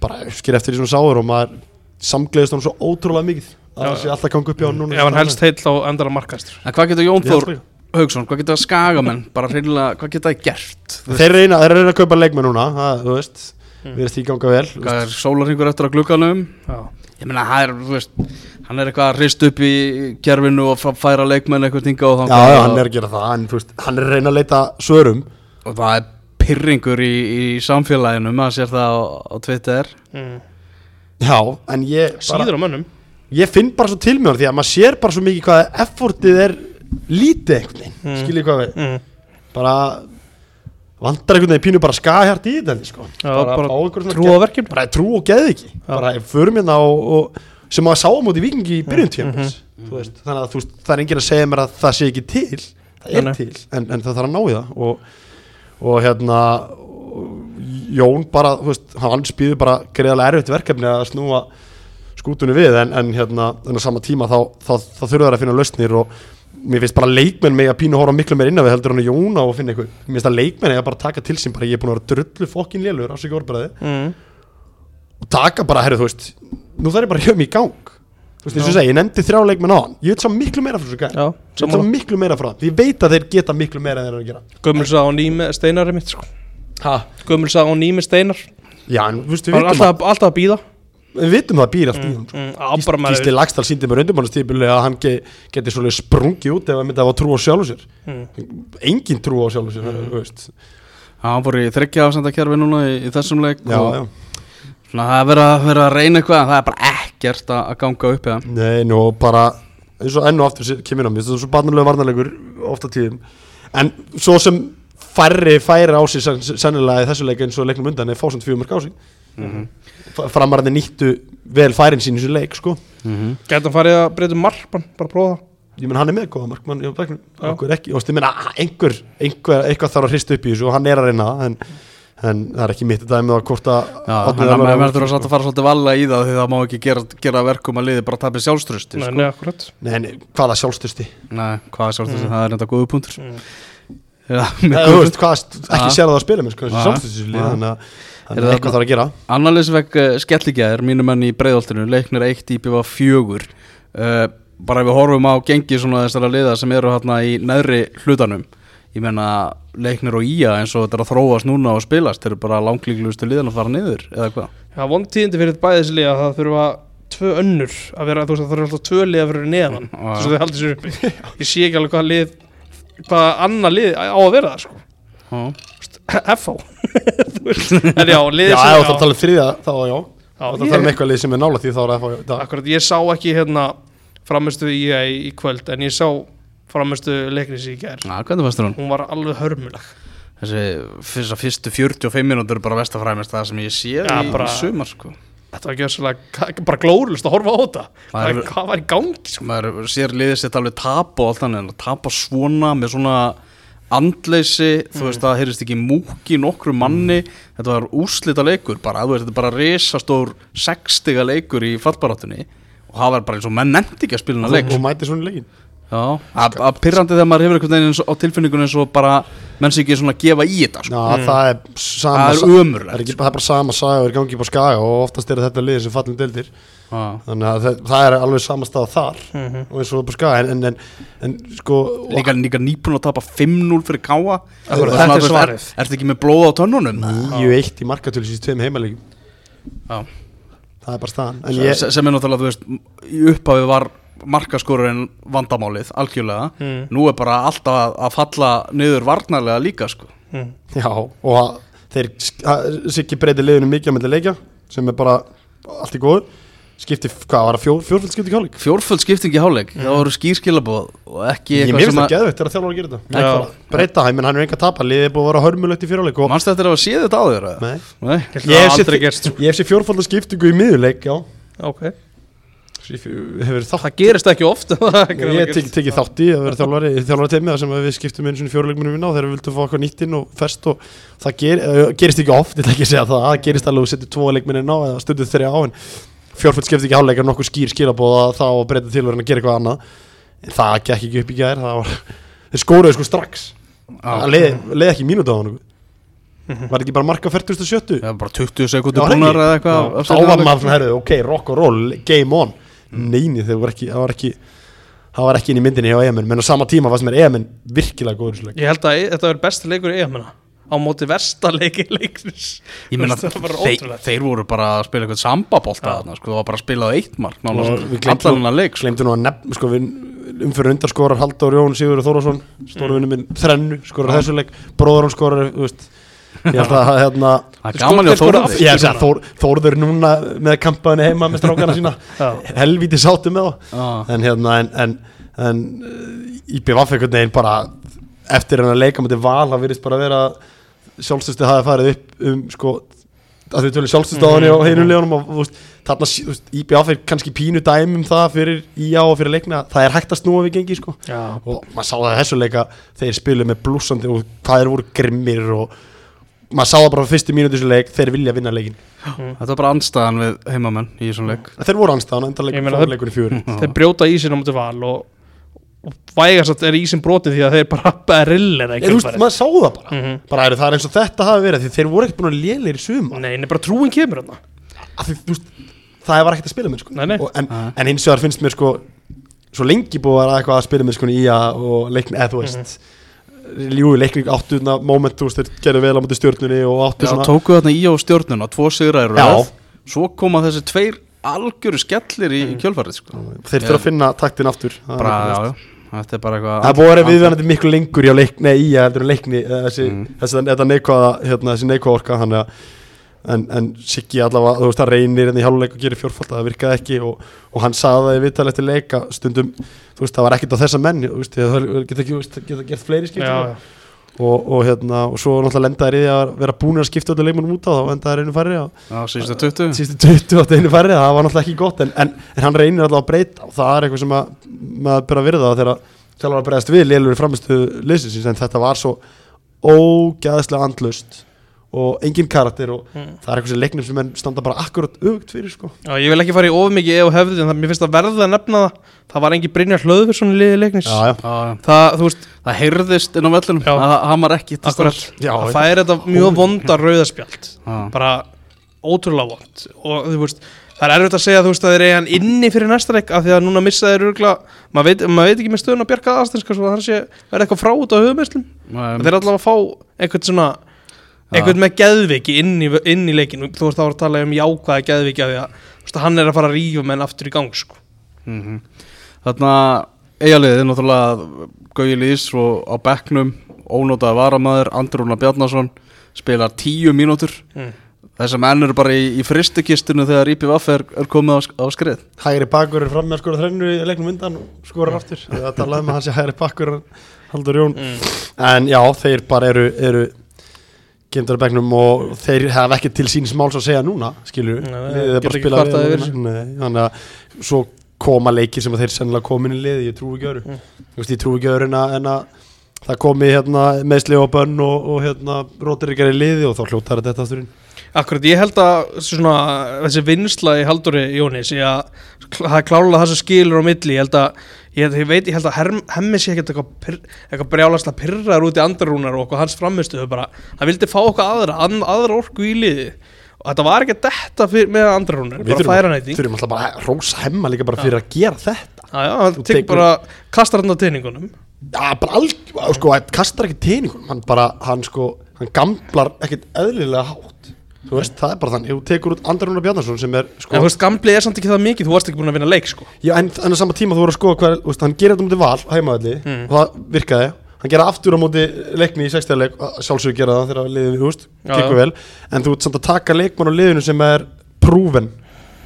bara skil eftir því svona sáður og maður samgleðist hann svo ótrúlega mikið að það sé alltaf gangi upp hjá hann núna Ef hann helst heill þá endar hann markastur. En hvað getur Jón Þór. Haugsson, hvað getur skagamenn, bara hreinlega, hvað getur það gert? Þú Þeir reyna, þeir reyna að kaupa leikmenn núna það, þú veist, Mm. við erum því ganga vel þú er sólarhingur eftir að glugganum? Já. Ég meina, það er, þú veist, hann er eitthvað að hrist upp í kerfinu og færa leikmenn eitthvað tinga og Já, þangað já, og- hann er að gera það þú veist, hann er að reyna að leita svörum og það er pyrringur í, í samfélaginu, maður sér það á, á Twitter Mm. Já, en ég bara, Síður á mönnum. ég finn bara svo til hann því að maður sér bara svo mikið hvað effortið er lítið veginn, Mm. skiljið hvað við Mm. bara vantar einhvern veginn pínu bara skahjart í þetta sko. Já, bara, bara svona Trú á verkefni. bara trú og geði ekki bara förum hérna og, og sem maður sá á móti vikingi í byrjun tímans veist, þannig að þú veist, það er enginn að segja mér að það sé ekki til. Það er Nei, til, en, en það þarf að ná í það. Og, og hérna Jón bara, þú veist, hann spýður bara greiðarlega erfitt verkefni að snúa skútunni við en, en hérna, en á sama tíma þá, þá, þá þurfa þær að finna lausnir og mér finnst bara leikmenn með að pínu horfa miklu meir inn að við heldur hann að Jóna og finna eitthvað mér finnst að leikmenn eiga bara að taka til sín bara ég er búin að vera drullu fokkin lélur á sig orðbræði Mm. og taka bara, herru, þú veist nú þarf ég bara að hjöfum í gang þú veist, eins og ég segi, ég nefndi þrjá leikmenn á hann ég veit svo miklu meira frá þessu gæð Já, ég veit svo sammála. miklu meira frá það, ég veit að þeir geta miklu meira en þeir eru að gera Gömul sá á nými steinar er mitt sko. ha? Gömul sá á nými steinar. já, en þú veist, við vitum, að, alltaf, alltaf að býða. við vitum það býr allt í hann Mm. Á bara með Gísli Lagstall síndi mér undirbánastífili að hann ge, geti svolítið sprungið út ef hann myndi að trú á sjálfu sér Mm. engin trú á sjálfu sér, þú veist Já, hann fór í þryggja afsendakerfi núna í, í þessum leik já, og já, Svona það er verið að, verið að reyna eitthvað en það er bara ekkert að, að ganga upp eða Nei, nú bara eins og enn og aftur kemur inn á mér, þetta er svo barnarlega varnarlegur ofta tíðum, en svo sem færri færi á sig sen- sennilega í þessu leik eins og leiknum undan er fósand fjögur mörg á sig. Mhm. F- framararnir nýttu vel færin sín í þessu leik sko. Gæti hann farið að breyta um markmann, bara prófa það. Ég menn hann er með góða markmann ég menn að einhver, einhver eitthvað þarf að hrista upp í þessu og hann er að reyna það en, það er ekki mitt að dæmi á hvort að Já, Árni þannig að maður verður að satt að fara svolítið valla í það því það má ekki gera, gera verkum að liði bara tapir sjálfströsti Nei, sko. nei, akkurat Nei, nei, hvaða sjálfstösti Nei, hvað sjálfströsti, það er enda góðu punktur Mm. Já, Nei, veist, hvað, ekki sér það að spila með sko, Já. sjálfstösti Já. þannig að Er það að eitthvað þarf að gera Annarleis vekk uh, skellíkjaðir, mínum menn í breiðoltinu, leiknir eitt í bífa fjögur uh, bara ef við horfum á gengi svona þessara liða sem eru hérna í neðri hlutanum ég menna leiknir og ía eins og þetta er að þróast núna og spilast þeir eru bara langlíklustu liðan að fara niður eða hvað? Já, vond tíðindi fyrir bæði þessi lið að það þurfa tvö önnur að vera, þú veist, það þurfa alltaf tvö lið að vera neðan. Já. þess að þau haldið sér uppi Ég sé ekki alveg hvað lið hvað annað lið á að vera það, sko. Þú veist, En já, liðið Já, sem- ef þú þarf að tala um þriðja, þá já. Já, Ef þú þarf að ég- tala um eitthvað lið sem er nála því þá er það það- Akkurat, ég sá ekki hérna framistu í, í kvöld en ég sá framistu leiknis í gær. Þér hún? hún var alveg hörmuleg. Þessi fyrsta fyrstu 45 mínútur er bara vestafræmist það sem ég sé Já, í, bara- í sumar sko. þetta var gjössalega bara glórulust að horfa á þetta. Það hvað, var í gangi sko? maður sér liðið sér alveg tap og allt þannig en að tapa svona með svona andleysi, þú veist það heyrist ekki múki nokkru manni. Þetta var úslita leikur bara, veist, þetta er bara risastór sextiga leikur í fallbaráttunni og það var bara eins og menn nefndi ekki að spila hana leik. Og mæti svona í leikin að að pirrandi þegar maður hefur einhvern veginn á tilfinningunni eins og bara menn sé ekki svona að gefa í þetta sko. Já, það er sama það er sa- það er, ekki, það er bara sama saga og er gangi upp á skaga og oftast er þetta liðið sem fallin deildir Já. Þannig að það, það er alveg sama stað þar Mhm. og eins og á skaga en, en, en, en sko líka, líka nýbúin að tapa 5-0 fyrir káa þetta er svarið. er, Ertu ekki með blóð á tönnunum? 9-1 í markatölu síðan tveim Já Það er bara staðan En sem, ég, sem er náttúrulega, þú veist, í upphafi var markaskorurinn vandamálið algjörlega, Mm. nú er bara alltaf að, að falla niður varnarlega líka sko. mm. já, og að þeir sikki breyti liðinu mikið að myndi leikja sem er bara allt í góðu skipti, hvað var það, fjór, fjórfjöld skipti kjáleik fjórföld skipting í hálfleik, það voru skýrskilabóð og ekki Ég eitthvað mér sem finnst það að geðveitt þegar þjálfur að gera þetta breyta hæ, menn hann er enga tapa liðið er búið að vera hörmulegt í fyrirleik og mannst þetta er að séð þetta á þér eða? Nei. Nei. Ég Ég hef séð aldrei þi- gerst ég hef sér fjórfaldar skiptingu í miðurleik já ok, Ég hefur þátt það gerist ekki oft. Ég teki þátt í að vera þjálfari þjálfari teimi þar sem við skiptum einu svona fjóruleikmunum vinna og þegar við vildum fá eitthvað nýtt inn og fest og það ger, uh, gerist ekki oft, ég ætla ekki að segja það. Það gerist alveg að setja tvo leikminni á eða stundið þrjá á en fjórfald skipti ekki hálfleikar nokkuð skýr skilabóða þá að breyta til að gera eitthvað annað. En það gekk ekki upp í gær það var, þeir skóruðu sko strax. Það leið, leið ekki mínútu á hann var ekki bara marka 40.70 Já, bara 20 sekundur búnar eða eitthvað þá var maður svona, herrðu, ok, rock and roll, game on neini, það var ekki það var ekki, það var ekki inn í myndinni hjá EMN menn á sama tíma var sem er EMN virkilega góður leik. ég held að þetta verður besti leikur í EM á móti versta leiki leiknis Ég meina, það var bara þeir, ótrúlegt þeir voru bara að spila eitthvað sambabólta þarna, sko, það var bara að spila á eitt mark við leik sko. glemdu nú að nefn, sko, við umfyrir undarskorar Halldór Jón Sigurður Þórðarsson stórvinni minn þrennu, skorar Já. þessu leik bróður hann skorar, þú veist ég held að hérna Það er Þeir gaman sko- hjá þeir skoruðu Þórði ég held að Þór, Þórður núna með kampaðinu heima með strákana sína. Já. helvíti sátu með Já. en hérna en, en, en IBVF einhvern veginn bara eftir hann að leika með val það virðist bara vera sjálfstöðstu hafi farið upp um sko að þau tölur heinum legunum og þú veist, þarna IBVF er kannski pínu dæmi um það fyrir IA og fyrir leikna. Það er hægt að snúa við gengi sko. Já, og maður sá það í þessu leika þeir spilu með blúsandi og hvað þeir voru grimmir og maður sá það bara fyrstu mínúti í þessu leik þeir vilja vinna leikin Þetta var bara anstæðan við heimamenn í þessum leik þeir voru anstæðan enda leik, þeir- leikunni fjúri þeir brjóta ísinn á móti val og, og vægast að er ísinn brotið því að þeir bara berillir þú veist, maður sá það bara Mhm. bara er, það er eins og þetta hafi verið því þeir voru ekkert búin að lélir í suma Nei, nei, bara trúin kemur þarna það var ekkert að spila með sko. Nei, nei. Og, en, Nei. en hins vegar finnst mér sko svo lengi búið að að spila með sko í IA og leikni, eða þú veist Mhm. Jú, leikni áttu þarna moment, þú veist, þeir gerðu vel á mútið stjórnunni og áttu Já, svona tóku þarna í á stjórnuna, tvo sigrar Já. Svo koma þessi tveir algjöru skellir í, í kjölfarið sko. þeir þurfa að finna taktin aftur bara, já, já, þetta er bara eitthvað Það búið að vera viðvæðandi miklu lengur í að leikni þessi, Mm. þessi, þetta neikvæða, hérna, þessi neikvæða orka þannig að en, en Siggi allavega, þú veist, það reynir enn í háluleik og gerir fjórfald það virkaði ekki og, og hann sagði það í viðtal eftir leika stundum, þú veist, það var ekkert á þessa menn þú veist, það geta ekki, þú veist, geta gert fleiri skipti já, já. og, og hérna, og svo náttúrulega lendaði í því að vera búin að skipta öllu leikmannum út á þá endaði einu færri og Já, síðustu 20 síðustu 20 átt einu færri, það var náttúrulega ekki gott en, en, en hann reynir allavega að breyta og það er eitthvað sem að, maður byrja að virða þegar þjálfur að breyðast við lélur framistu liðsins en þetta var svo ógæðslega andlust og engin karakter og Mm. það er eitthvað sem leiknum sem menn standa bara akkurat aukt fyrir sko. Já, ég vil ekki fara í of mikið og hefði en það, mér finnst að verða að nefna það. Það var engin Brynjar Hlöður svona liðið leiknis. Já, já. Já, það, veist, Það heyrðist inn á vellunum Já. að hann var ekki akkurat. það fær þetta mjög vonda rauðaspjald Já. bara ótrúlega vond. Og þú veist, það er erfitt að segja þú veist að þeir eiga hann inni fyrir næsta leik af því að núna missa þeir örgla maður veit, mað veit ekki með stöðun að bjarga aðstænska svo að hann sé verða eitthvað frá út á höfumesslum þeir allavega að fá einhvern svona einhvern með geðviki inn í, inn í leikinu þú veist þá var að tala um jákvæða geðviki af því að veist, hann er að fara að rífa menn aftur í gang sko. mhm. Þarna eigaliðið, náttúrulega Gauji Lís og á bekknum ónótaði varamæður, Andrúna Bjarnason spilar tíu mínútur mm. Þessar menn eru bara í, í fristikistinu þegar IPVF er, er komið á, á skrið hægri bakkur er fram með að skora þrennu í leiknum undan og skora aftur það talaði um að hann sé hægri bakkur Haldur Jón Mm. en já, þeir bara eru, eru gemdur á bekknum og þeir hafa ekki til síns máls að segja núna að Nei, þannig að svo koma leikir sem að þeir sennilega komin í liði, ég trúi ekki öru Mm. ég trúi ekki öru en að, að það komi hérna meðsli og bönn og, og hérna rótir ekki í liði og þá hljótar þetta aftur inn. Akkurat, ég held að svona, þessi vinsla í Halldóri Jóni sé að kl- það er klálega það sem skilur á milli. Ég held að, ég, ég veit, ég held að hemmi sé ekkert eitthvað, pyr, eitthvað brjálaslega pyrrar út í andarúnar og okkur hans framistuðu bara, hann vildi fá okkar aðra an, aðra orku í liði. Og þetta var ekki þetta fyrir, með andarúnar Við bara þurfum- alltaf bara að rósa hemma líka bara fyrir að gera þetta. Já, já, hann tekur- bara kastar hann á teiningunum Já, bara alg, sko, hann kastar ekki teiningum hann bara, hann sko, hann gamblar ekkert eðlilega hátt þú veist, það er bara þannig, þú tekur út Andar Rúnar Bjarnason sem er, sko En þú veist, gamli er samt ekki það mikið, þú varst ekki búin að vinna leik sko. já, en, en á sama tíma þú voru að skoða hver, þú veist, hann gerir þetta mútið val, heimaðalli Mm. og það virkaði, hann gera aftur á móti leikni í 60 leik, sjálfsögur gera það þegar liðinu, þú veist, Já, tekur já. vel en þú ert samt að taka leikmann á liðinu sem er prúven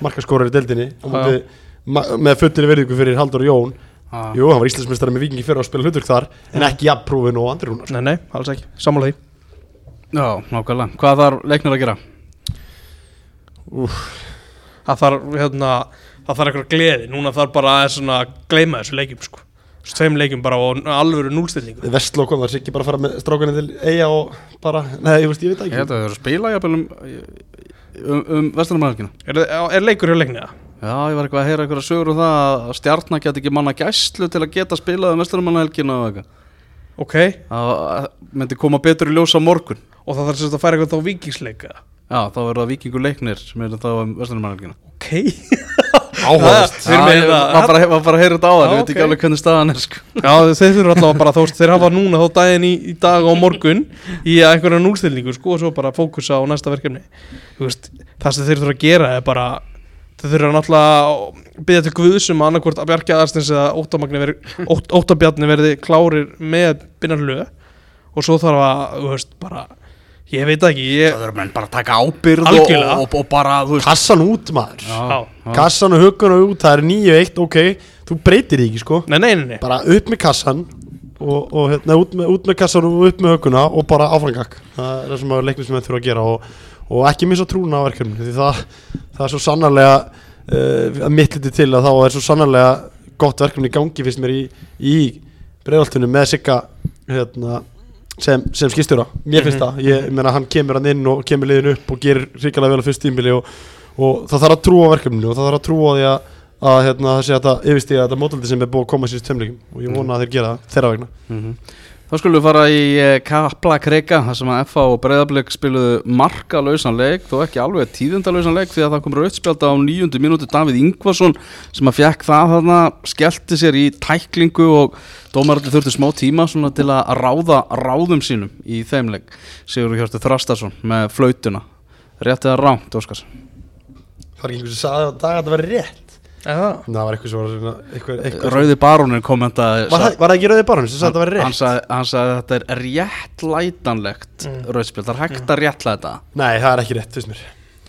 markaskórar í deildinni á Já, móti, ma- með fullir verðingu fyrir Haldur Jón ah. Jú, hann var íslensmestari með vikingi fyrir að spila hlutverk þar en ekki jafn prúven og Andri Rúnar Nei, nei, alls ekki, sammála því Já, nákvæmlega Hvað þarf leiknir að gera? Það þarf, hérna, það þarf eitthvað gleði. Núna þarf bara að svona gleyma þessu leikjum sko. Þessu tveim leikjum bara og alvöru núlstillingu Vestló kom þar, Siggi bara fara með strákunni til eiga og bara, nei, ég veist, ég veit það ekki. að þau eru að spila um, um, um vestlunumælgina er, er leikur hjá leikniða? Já, ég var eitthvað að heyra eitthvað sögur um það að stjarnar get ekki manna gæslu til að geta spilað um vestlunumælgina og eitthvað. Ok, Það myndi koma betur í ljós á morgun. Og það þarf sérst að færa eitthvað þá vikingsleika Já, þá verður það vikingur leiknir sem eru þá um vestlunumælgina Ok. Var það bara, var bara að heyra þetta á það, Já, ég veit ekki alveg hvernig staðan er sko. Já, þeir þurfa allavega bara, veist, þeir hafa núna þá daginn í, í dag og morgun í einhverja núlstillingu, sko, og svo bara fókusa á næsta verkefni. Þú veist, það sem þeir þurfa að gera er bara, þeir þurfa náttúrulega að byggja til guðsum að annarkvort að bjarga aðstins eða óttabjarni verði klárir með binnar lög og svo þarf að, þú veist, bara, ég veit ekki, ég, Það verður menn bara að taka ábyrð og, og, og bara, veist Kassan út, maður. Já, Já. Kassan og hugguna út, það er 9-1, ok. Þú breytir ekki, sko. Nei, nei, nei, nei. Bara upp með kassan og, og hérna, út, með, út með kassan og upp með hugguna og bara áframgak Það er það sem að leiknum sem við þurfa að gera og, og ekki missa trúna á verkefni því það, það er svo sannarlega uh, að mitt liti til að þá er svo sannarlega gott verkefni í gangi fyrst mér í, í breiðaltunum með Sigga hérna, sem, sem skistjóra mér finnst Mhm. það, ég meina hann kemur hann inn og kemur liðin upp og gerir ríkilega vel á fyrst tímbili og, og það þarf að trúa verkefninu og það þarf að trúa því að, að hérna, það sé að það yfirstíða þetta mótaldi sem er búið að koma síðust tömleikum og ég vona að þeir gera það þeirra vegna. Mhm. Þá skulum við fara í eh, Kapla Kreka þar sem að FA og Breiðablик spiluðu markalausan leik þó ekki alveg tíðindalausan leik því að það kom rauðspjálta á nýjundu mínútu Davíð Ingvason sem að fekk það þarna skellti sér í tæklingu og dómaraldi þurfti smá tíma svona til að ráða ráðum sínum í þeim leik. Sigur Hjörtur Þrastarsson með flautuna. Rétt eða rámt, Óskars Það er ekki einhvers að sagði að dag að þetta var rétt Eða? það var eitthvað svo eitthvað, eitthvað, Rauði barónin kommentaði var, það, var það ekki rauði barun sem sagði að það var hann, rétt? sagði, hann sagði að þetta er réttlætanlegt Mm. rauðspjöld, það er hægt að réttlæta nei það er ekki rétt finnst mér.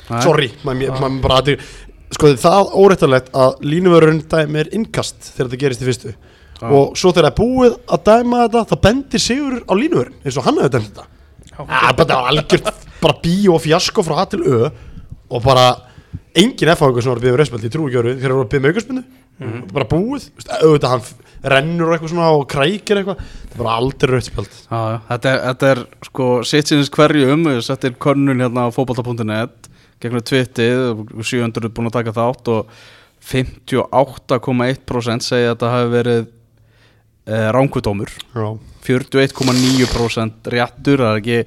Nei. sorry maður maður bara aðeins sko það er óréttarlegt að línuvörun dæmi er innkast þegar þetta gerist í fyrstu Já. og svo þegar það er búið að dæma þetta þá bendir Sigur á línuvörun eins og hann hefði dæmt þetta. Þetta var algjört bara bíó og fjasko frá A til Ö og bara engin F-haugur sem var að byggja um rauðspjöld, ég trú ekki öru þegar það var að byggja um aukarspinnu bara búið, auðvitað hann rennur og eitthvað svona og krækir eitthvað. Það er bara aldrei já, þetta er, þetta er sko sitt sinns hverju um settir könnun hérna á fótbolta.net gegnum tvittið, 700 er búin að taka þátt og 58,1% segja að þetta hafi verið ránkudómur Já, 41,9% réttur, það er ekki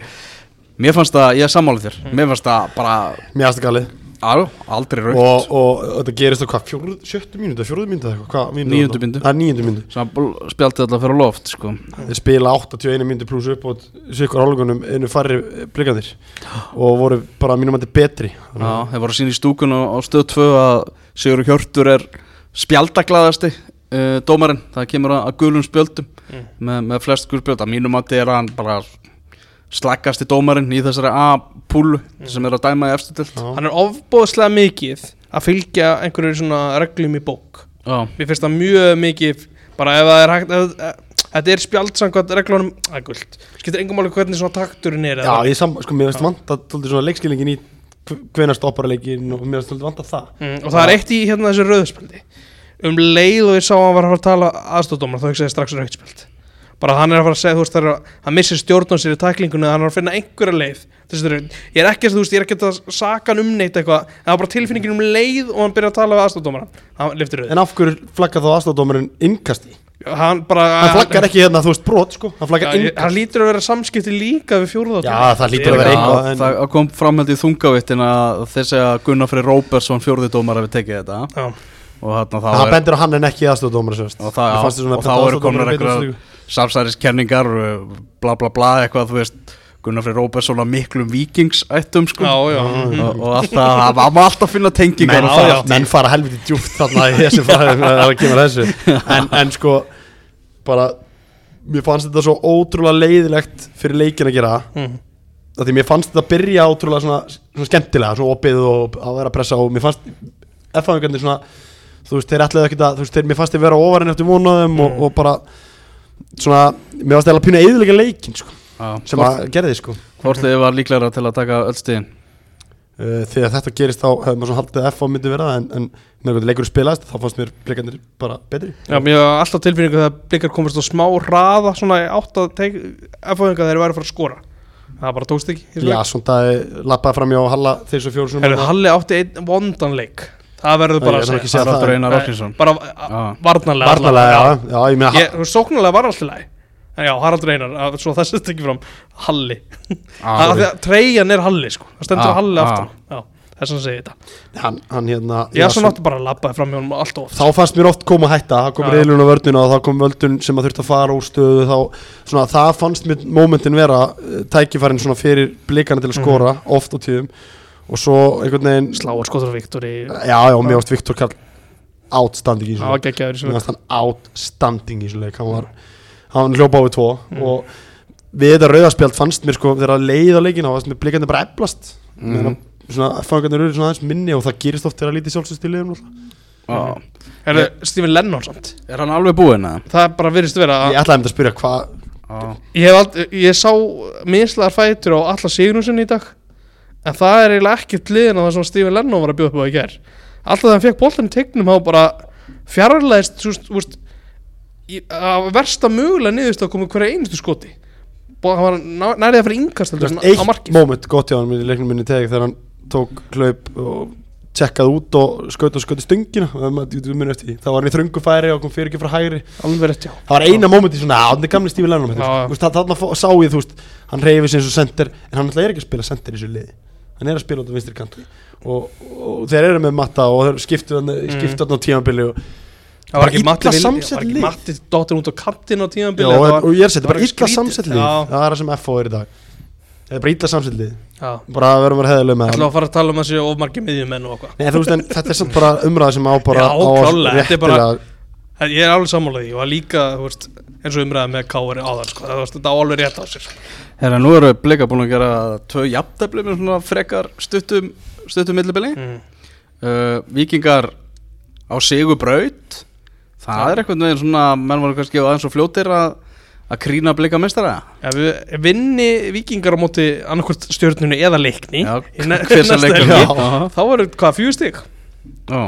mér fannst það, ég er sammálið þér. Mér fannst það bara, mér aðstu galið. Á, aldrei raukt og, og þetta gerist á hvað, fjórðu, sjöttu mínútu, fjórðu mínútu eitthvað, hvað mínútu Níundu var það? Það er níundu mínútu. Sem spjaldi alltaf fyrir loft sko. Þeir spila 81 mínútu pluss upp og sikur hálfleikunum einu færri blikandir og voru bara mínum að betri. Já, þeir voru að sína í stúkun á, á stöð 2 að Sigur Hjörtur er spjaldaglaðasti uh, dómarinn, það kemur að, að gulum spjöldum með, með flest gul spjöld. Að mínum að er hann bara slaggasti dómarinn í þessari A-púlu sem er að dæma í efstu til Já. Hann er ofbóðslega mikið að fylgja einhverju svona reglum í bók. Já, Mér finnst það mjög mikið bara ef það er hægt ef, Þetta er spjald samkvæmt reglunum að guld Skiptir engum máli hvernig svona takturinn er Já, ég sam, sko, mér finnst vanta tóldi svona leikskilingin í hvenar stoppar leikin og mér finnst tóldi vanta það. Mm, Og það er eitt í hérna þessu rauðspjaldi Um leið og ég sá að hann var að fara að tala aðstofdómar þá hugsaði ég strax rauðspjald bara hann er að fara að segja, þú veist, það er að hann missir stjórn á sér í tæklingunni, hann er að finna einhverja leið. Þessi, það er, ég er ekki, þú veist, ég er ekki að saka hann um neitt eitthvað, en það var bara tilfinningin um leið og hann byrja að tala við aðstofdómar hann liftir rauð, En af hverju flaggar þá aðstofdómarinn innkasti? hann bara Hann flaggar ekki hérna, þú veist, brot, sko. Hann flaggar innkast. hann lítur að vera samskipti líka við fjórða Já, það lítur að vera eitthvað en- það kom framhald í þungavittin að segja að Gunnar Freyr Róbersson fjórði dómar hefur tekið þetta. Já, Það er bendur á hann en ekki aðstofdómar og, þá eru komin einhverjar samsæriskenningar bla bla bla eitthvað þú veist Gunnar Freyr Róbersson að miklum vikingsættum sko já, já. Mm. og, og alltaf, það má alltaf finna tengingar menn, og fara, það menn fara helviti djúpt þarna í þessu fræðum að það kemur að þessu en, en sko bara mér fannst þetta svo ótrúlega leiðilegt fyrir leikin að gera Mm. því mér fannst þetta byrja ótrúlega svona, svona skemmtilega, svona opið og að vera að pressa og mér fannst F-fæðingarnir svona þú veist, þeir ætlaði ekkert að þú veist, þeir, mér fannst þeir vera ofarinn eftir vonaðum og, og bara svona, mér fannst þeir að pína eðilega leikin sko, Já, sem hvort, að gerði sko. hvort þið var líklega til að taka öll stíðin uh, þegar þetta gerist þá hefði maður svona haldið að F-fá myndi vera það, en, en með hvernig leikur spilaðist þá fannst mér blikarnir bara betri. Já, mér var alltaf tilfinningu þegar blikar komast á smá hraða svona átt að teik F-fóðinga þeir eru að fara að skora. Það bara tókst ekki Já, svona það lappaði fram hjá Halla þeir svo fjóru Halli átti einn vondan leik Það verður bara að er segja það. Haraldur Einar Árkinsson Bara Varnalega, allavega, já, sóknarlega var alltaf læg En já, Haraldur Einar, svo það sett ekki fram Halli. Ah, Það treyjan er Halli, sko. Það stendur Ah, Halli ah. Já, þess að segja þetta. Hann, hann hérna Ég svo svo- nátti bara að labbaði fram hjá honum allt of þá fannst mér oft koma hætta. Það kom Já. reyðlun á vörduna og þá kom völdun sem að þurfti að fara úr stöðu. Þá, svona, það fannst mér momentin vera eh, tækifærin svona fyrir blikana til að skora oft á tíðum og svo einhvern veginn Sláar skotur Viktor í já, já, mér varst Viktor Karl outstanding í í mér varst hann outstanding í þessu leik. Hann var, hann hljópa á við tvo. Og við þetta rauðarspjald fannst mér sko þegar að leið á leikina þá fannst mér blikandi bara eflast. Mm. Svona fangarnir eru svona aðeins minni og það gerist oft þegar að lítið sjálfsögstíliðum Já. Er það Stephen Lennon samt? Er hann alveg búinn eða? Það bara virðist vera að ég ætlaði að spyrja hvað Já. Ég, hef aldrei, ég sá mislegar fætur á alla Signúsin í dag En það er eiginlega ekkert liðin að það sem Stephen Lennon var að bjóða upp á í ger Alltaf þegar hann fekk boltan í tegnum þá bara fjarlæðist í- að versta mögulega niðurst að koma hverja einustu skoti. Hann var nærið að fyrir yngast eitt moment gott hjá hann í leiknum minni tegi þegar hann tók hlaup og tjekkað út og skaut og skaut í að- því. þá var hann í þröngu færi og kom fyrir ekki frá hægri. Rétt það var eina momenti svona að hann er gamli Stífi já. þarna fó- sá ég þú veist hann reyfi sig eins og sender en hann ætla er ekki að spila sender í þessu liði hann er að spila út á vinstri kanti og, og þeir eru með matta og þeir skiptu hann Mm. á tímabili og Það var ekki samsett var ekki lið. Matti dottir út á kantin á Já, tíðanbili og, ég er það var bara illa skrítið. samsett lið. Já. það er það sem FO er í dag. Það er bara illa Já, Bara að vera maður heðileg með ætlum að fara að tala um að sé ofmargi miðjumenn og eitthvað. Þetta er samt bara umræða sem á bara Já, á að klárlega, þetta er bara- réttilega- Ég er alveg sammálaði og að líka, þú veist, eins og umræða með Káari áðan, sko, það, þetta á alveg rétt á sér. sko. Herra, nú eru blika búin að gera tvö jafntefli með svona frekar stuttum, stuttum millibili Mm. uh, Víkingar á sigur braut Það Já. er eitthvað veginn svona menn voru kannski aðeins og fljótir að að krína blika mestara Ef við vinni vikingar á móti annarkvort stjórnunu eða leikni Já, hver næsta leikur helgi, Já. þá verður hvað fjögur stig Já,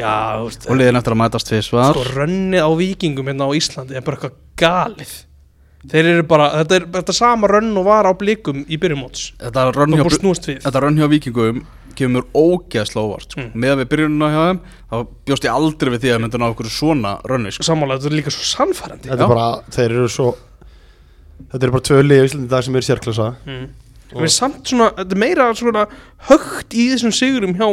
Já, þú veist og liðin eftir að mætast tvisvar sko rönnið á vikingum hérna á Íslandi er bara eitthvað galið þeir eru bara, þetta er þetta er sama rönn og var á blikum í byrjumóts Þetta rönn hjá, þetta rönn hjá vikingum kemur mér ógeðslega óvart sko. Mm. meðan við byrjunum hjá þeim þá bjóst ég aldrei við því að mynda ná okkur svona rönni sko. sammála, þetta er líka svo sannfærandi Þetta er bara, þeir eru svo Þetta eru bara tvö lið í Íslandi dag sem eru sérklasa mm. og við samt svona, þetta er meira svona högt í þessum sigurum hjá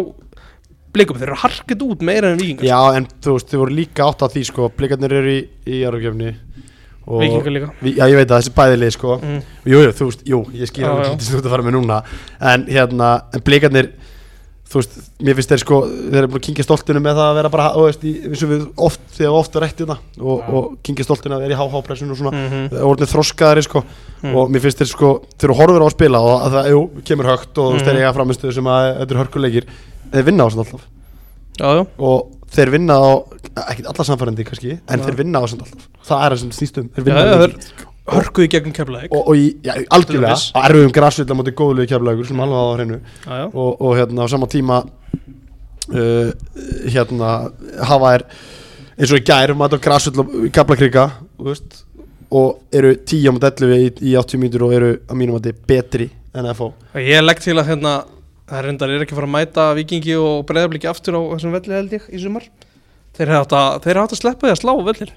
blikum, þeir eru harkið út meira en vikingar Já, en þú veist, þau voru líka átt á því sko Blikarnir eru í, í Arugjöfni vikingar líka Vi, já, ég veit að þessi bæði lið sko mm. Jú, jú, þú veist, jú, ég Já, að þetta er út að fara með núna En hérna, en blikarnir Þú veist, mér finnst þeir sko Þeir eru búin að kingja stoltinu með það að vera bara Þú veist, eins og við oft, þegar oft er rætt þetta Og, Já. og kingja stoltinu að vera í háhápressun og svona Mm mm -hmm. Orðinir þroskaðari sko Mm. Og mér finnst þeir sko, þeir eru horfur á að spila Og að það, jú, kemur högt og þú veist, Mhm. þeir eiga framistuðu sem að Þetta eru hörkuleikir Þeir vinna á þessum alltaf. Já, já, Og þeir vinna á, ekkert alla samfærandi kannski En þeir vinna á þessum alltaf. Það er það sem snýstum Þeir vinna leiki. þeir hörkuði gegnum keflaðik og, og í, já, algjörlega á erfiðum grassvilla mútið góðlegu keflagur sem alveg á hreinu. Og, og hérna á sama tíma uh, hérna hafa er eins og í gær maður á grassvill og keflakrika veist, og eru 10 á mútið 11 í, í 80 mínútur og eru að mínum að betri en FO ég legg til að hérna það er reyndar er ekki fara að mæta vikingi og breyðabliki aftur á þessum velli held ég í sumar. Þeir hefði átt að, að sleppa því að slá vellir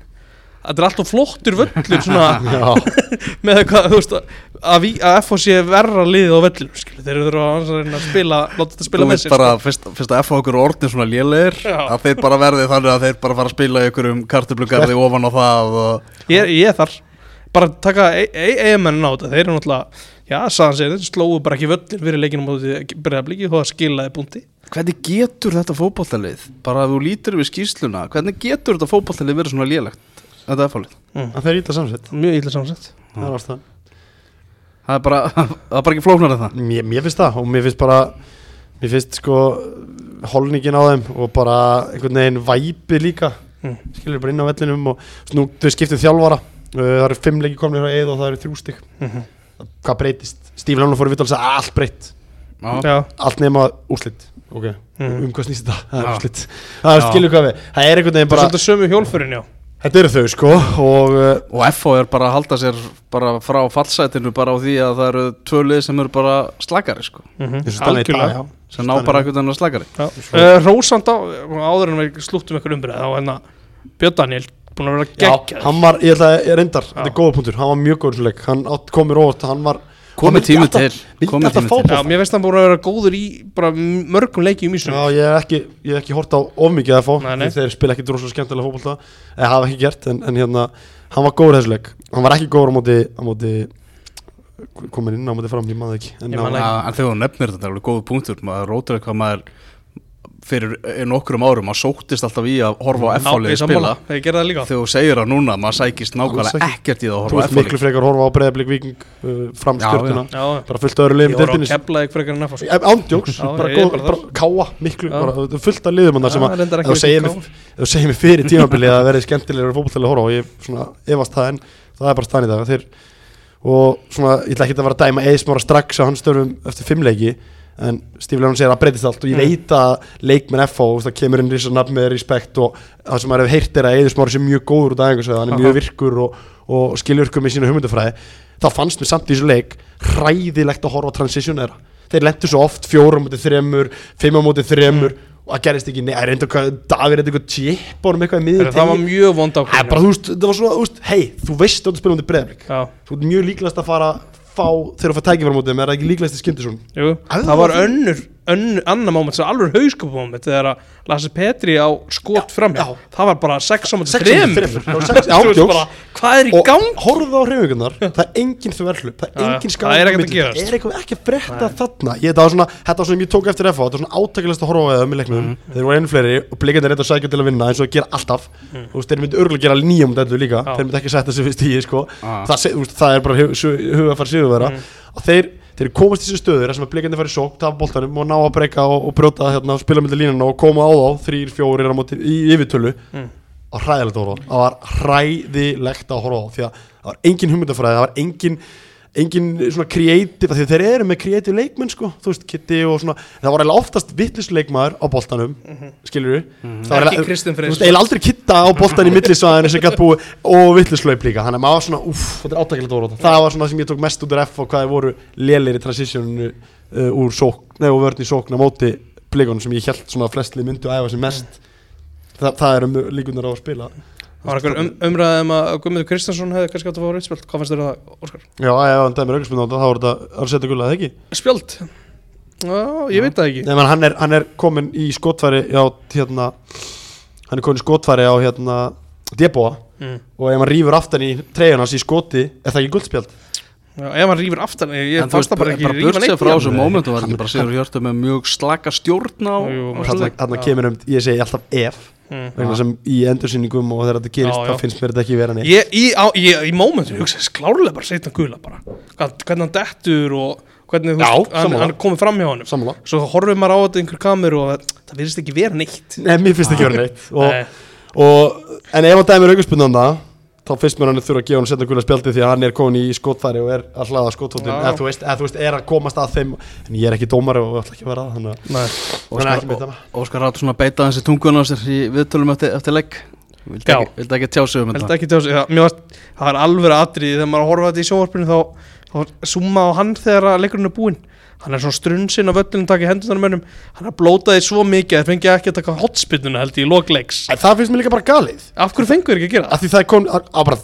þetta er alltaf flottur völlur svona. Með eitthvað, þú veist að, að, FO sé verra liðið á vellinu skilu, þeir eru að að spila láta þetta spila Þú með veist sér bara, sko. fyrst, fyrst að F okkur orðin svona lélegir Já. að þeir bara verði þannig að þeir bara fara að spila í ykkur um kartublugarði ofan á það og ég, ég þar. Bara taka EM-mennin á þetta þeir eru náttúrulega, já, saðan segir þeir slóu bara ekki völlin fyrir leikinu á breyðabliki og það skilaði búndi Hvernig getur þetta fótboltalið, bara að þú lítur við skýrsluna, hvernig getur þetta fótboltalið verið svona lélegt, þetta er fálið? mm. það er ítla samsett. Mjög illa samsett. Það er ástæðan. Það er bara, það er bara ekki flóknar en það. mér, mér finnst það og mér finnst bara mér finnst sko holningin á þeim og bara einhvern veginn væpi líka. Mm. skilur bara inn á vellinum og nú þau skiptum þjálfara. Uh, það eru fimm leiki komnir á eið og það eru þrjú stygg mm hvað breytist? Steve Lónan fór í vitt og sagði allt breytt. Allt nema úrslit. Ok, mm. um hvað snýst þetta? það er Já. úrslit. Það er skilur hvað við. Það er einhvern veginn bara bara svolítið sömu hjólfurinn já. Þetta eru þau sko og uh, Og FO er bara að halda sér bara frá fallsætinu bara á því að það eru tvö lið sem eru bara slagari sko, mm dag, algjörlega. já. sem ná bara einhvern veginn að slagari. uh, Rósand á, áður en við slúttum ykkur umbrið þá hérna Björn Daniel búin að vera Já, geggjað hann var, ég ætla að ég reyndar, þetta Já. er góða punktur, hann var mjög góður leik, hann átt komur óvart, hann var Komið alltaf- til, komið fá til. Já, mér veist hann búin að vera góður í bara mörgum leikjum í Já, sumar ég hef ekki, ég hef ekki hort á of mikið að fá, Nei, nei. þeir spila ekki droslega skemmtilega fótbolta, eða hafa ekki gert, en, en hérna, hann var góður þessu leik, hann var ekki góður á móti, á móti, komin inn á móti fram, ég maður ekki, en en þegar þú nefnir þetta er alveg góð punktur. Maður rótur eitthvað maður fyrir eh, nokkrum árum maður sóttist alltaf í að horfa á Já, F-fálið spila. Þegar það þú segir það núna maður sækist nákvæmlega ekkert í það að þú horfa á veist miklu F-fálið frekar horfa á breyðablik viking uh, fram Já, stjórnuna, Já, bara fullt öðru liðum ég voru á keflaðið frekar en Eh, Ándjóks, bara, káa miklu, bara, það fullt af liðum hann sem að þú segir mér, ef þú segir mér fyrir tímabilið að það verði skemmtilegur fótbolltæli að horfa og ég svona efast það en það er bara stann í dag. Þeir, og svona, ég ætla ekki að vera að dæma eðismára strax á hans störfum eftir fimmleiki en Stíf Leon segir að það breytist allt og ég Mm. veit að leikmenn FH, það kemur inn risa nafn með respekt og það sem maður hefur heyrt er að eðismára sé mjög góður út af einhvers hann er mjög virkur og, og skiljurkur með sína hugmyndafræði. Þá fannst mér samt í þessu leik hræðilegt að horfa á transition þeirra þeir lendur svo oft fjórum mútið þremur fimm á mútið þremur og það gerist ekki, hvað Davíð er eitthvað chip og eitthvað í miður Það var mjög vond Það veist, það var svona, hei, þú veist að þú spilum fá þegar þú fær tækifæra mútið er það ekki líklegast í skyndi svona jú, það var önnur annar moment, sem alveg hauskupum moment þegar að Lasse Petri á skot fram það var bara 6 á móti Sex á móti 3 þremur. Já, sex- já, Þú veist jokes. bara, Hvað er í gang? horfðu á hreyfingunar það er engin þverflup, það er Já, já. engin Það skáð er það er eitthvað ekki að bretta þarna ég, það var svona, þetta var svona sem ég tók eftir FH þetta var svona átakilegast að horfa á þeim í leiknum Mhm. þeir voru einu fleiri og blikarnir reynda að sækja til að vinna eins og að gera alltaf Mhm. þeir myndi örgulega gera nýjum dellu líka þeir myndi ekki setja sig fyrst í sko. Ah. það, það er bara hugafær sigurvera Mhm. og þeir, þeir komast í þessu stöður sem að blikarnir fara í sók, tafa boltanum og ná að breyka og, og brjóta hérna, spila myndi línuna og koma á þá þrýr, fjórir á móti, í yfirtölu Mm. og hræðilegt að horfa það var hræðilegt að horfa á því að það var engin hugmyndafræði það var engin, engin svona creative, af því þeir eru með creative leikmenn sko, þú veist, Kitty og svona það var eiginlega oftast vittlisleikmaður á boltanum skilur við það var Ekki eiginlega- Kristinn Freyr. þú veist, eiginlega aldrei Kitta á boltan í millisvæðinu sem gætt búið og vittlislaup líka. Þannig að maður var svona, uff, þetta er átækilegt þetta. Það var svona sem ég tók mest út úr F og hvað þeir voru lélir í transitioninu uh, úr sók, neða og vörn í sókn á móti blikunum sem ég held svona að flestli myndu að æfa sem mest. Þa, það eru líkunar á að spila Það var einhver um, umræðið um að Guðmundur Kristjánsson hefði kannski átt að fá rauðspjöld Hvað fannst þér um það, Óskar? Já, ef hann dæmir auðvitað á þetta, þá er þetta að setja gulla, eða ekki? Spjöld? Já, ég veit það ekki Nei, menn, hann, er, hann er komin í skotfæri á, hérna, hann er komin í skotfæri á, hérna, debóa mm. og ef hann rýfur aftan í treyjunars í skoti, er það ekki guldspjald? Já, ef hann rýfur aftan Ég, það bara ekki burtséð neitt frá í hann. þessu momentum var Hann- bara Sigur Hjörtu með mjög slaka stjórn á, hann-. Þannig Já. kemur um, ég segi alltaf ef, Mm. vegna sem í endursýningum og þegar þetta gerist, þá finnst mér þetta ekki vera neitt. Ég, í, á, ég, í mómentur, ég hugsa, klárlega bara setja gula bara Hvern- Hvernig hann dettur og hvernig hann, hann komið fram hjá honum Sammála. Svo horfum maður á þetta einhver kameru og það virðist ekki vera neitt Nei, mér finnst ekki vera neitt. Og, Nei. og, en ef hann dæmir auðvitað það, þá finnst mér hann þurfa að gefa hann setja gulla spjaldi því að hann er komin í skotfæri og er að hlaða skotfóttin, Já. eða þú veist, eða þú veist, er að komast að þeim, en ég er ekki dómari og ætla ekki að vera að. Þannig að ekki með það. Óskar Rátt svona beita þessi tungun á sér í viðtölum eftir, eftir leik Vildi ekki, vildi ekki tjá sig um þetta það er alveg atriði þegar maður horfa þetta í sjónvarpinu þá, þá summa á hann þegar að leikurinn er búinn hann er svona strunsin á völlunum takk í hendunar mönnum. Hann er blótaði svo mikið að það fengi ekki að taka hotspinnuna held í lokleiks En það finnst mér líka bara galið. Af hverju fengur ekki að gera það? af því það er kom á á bara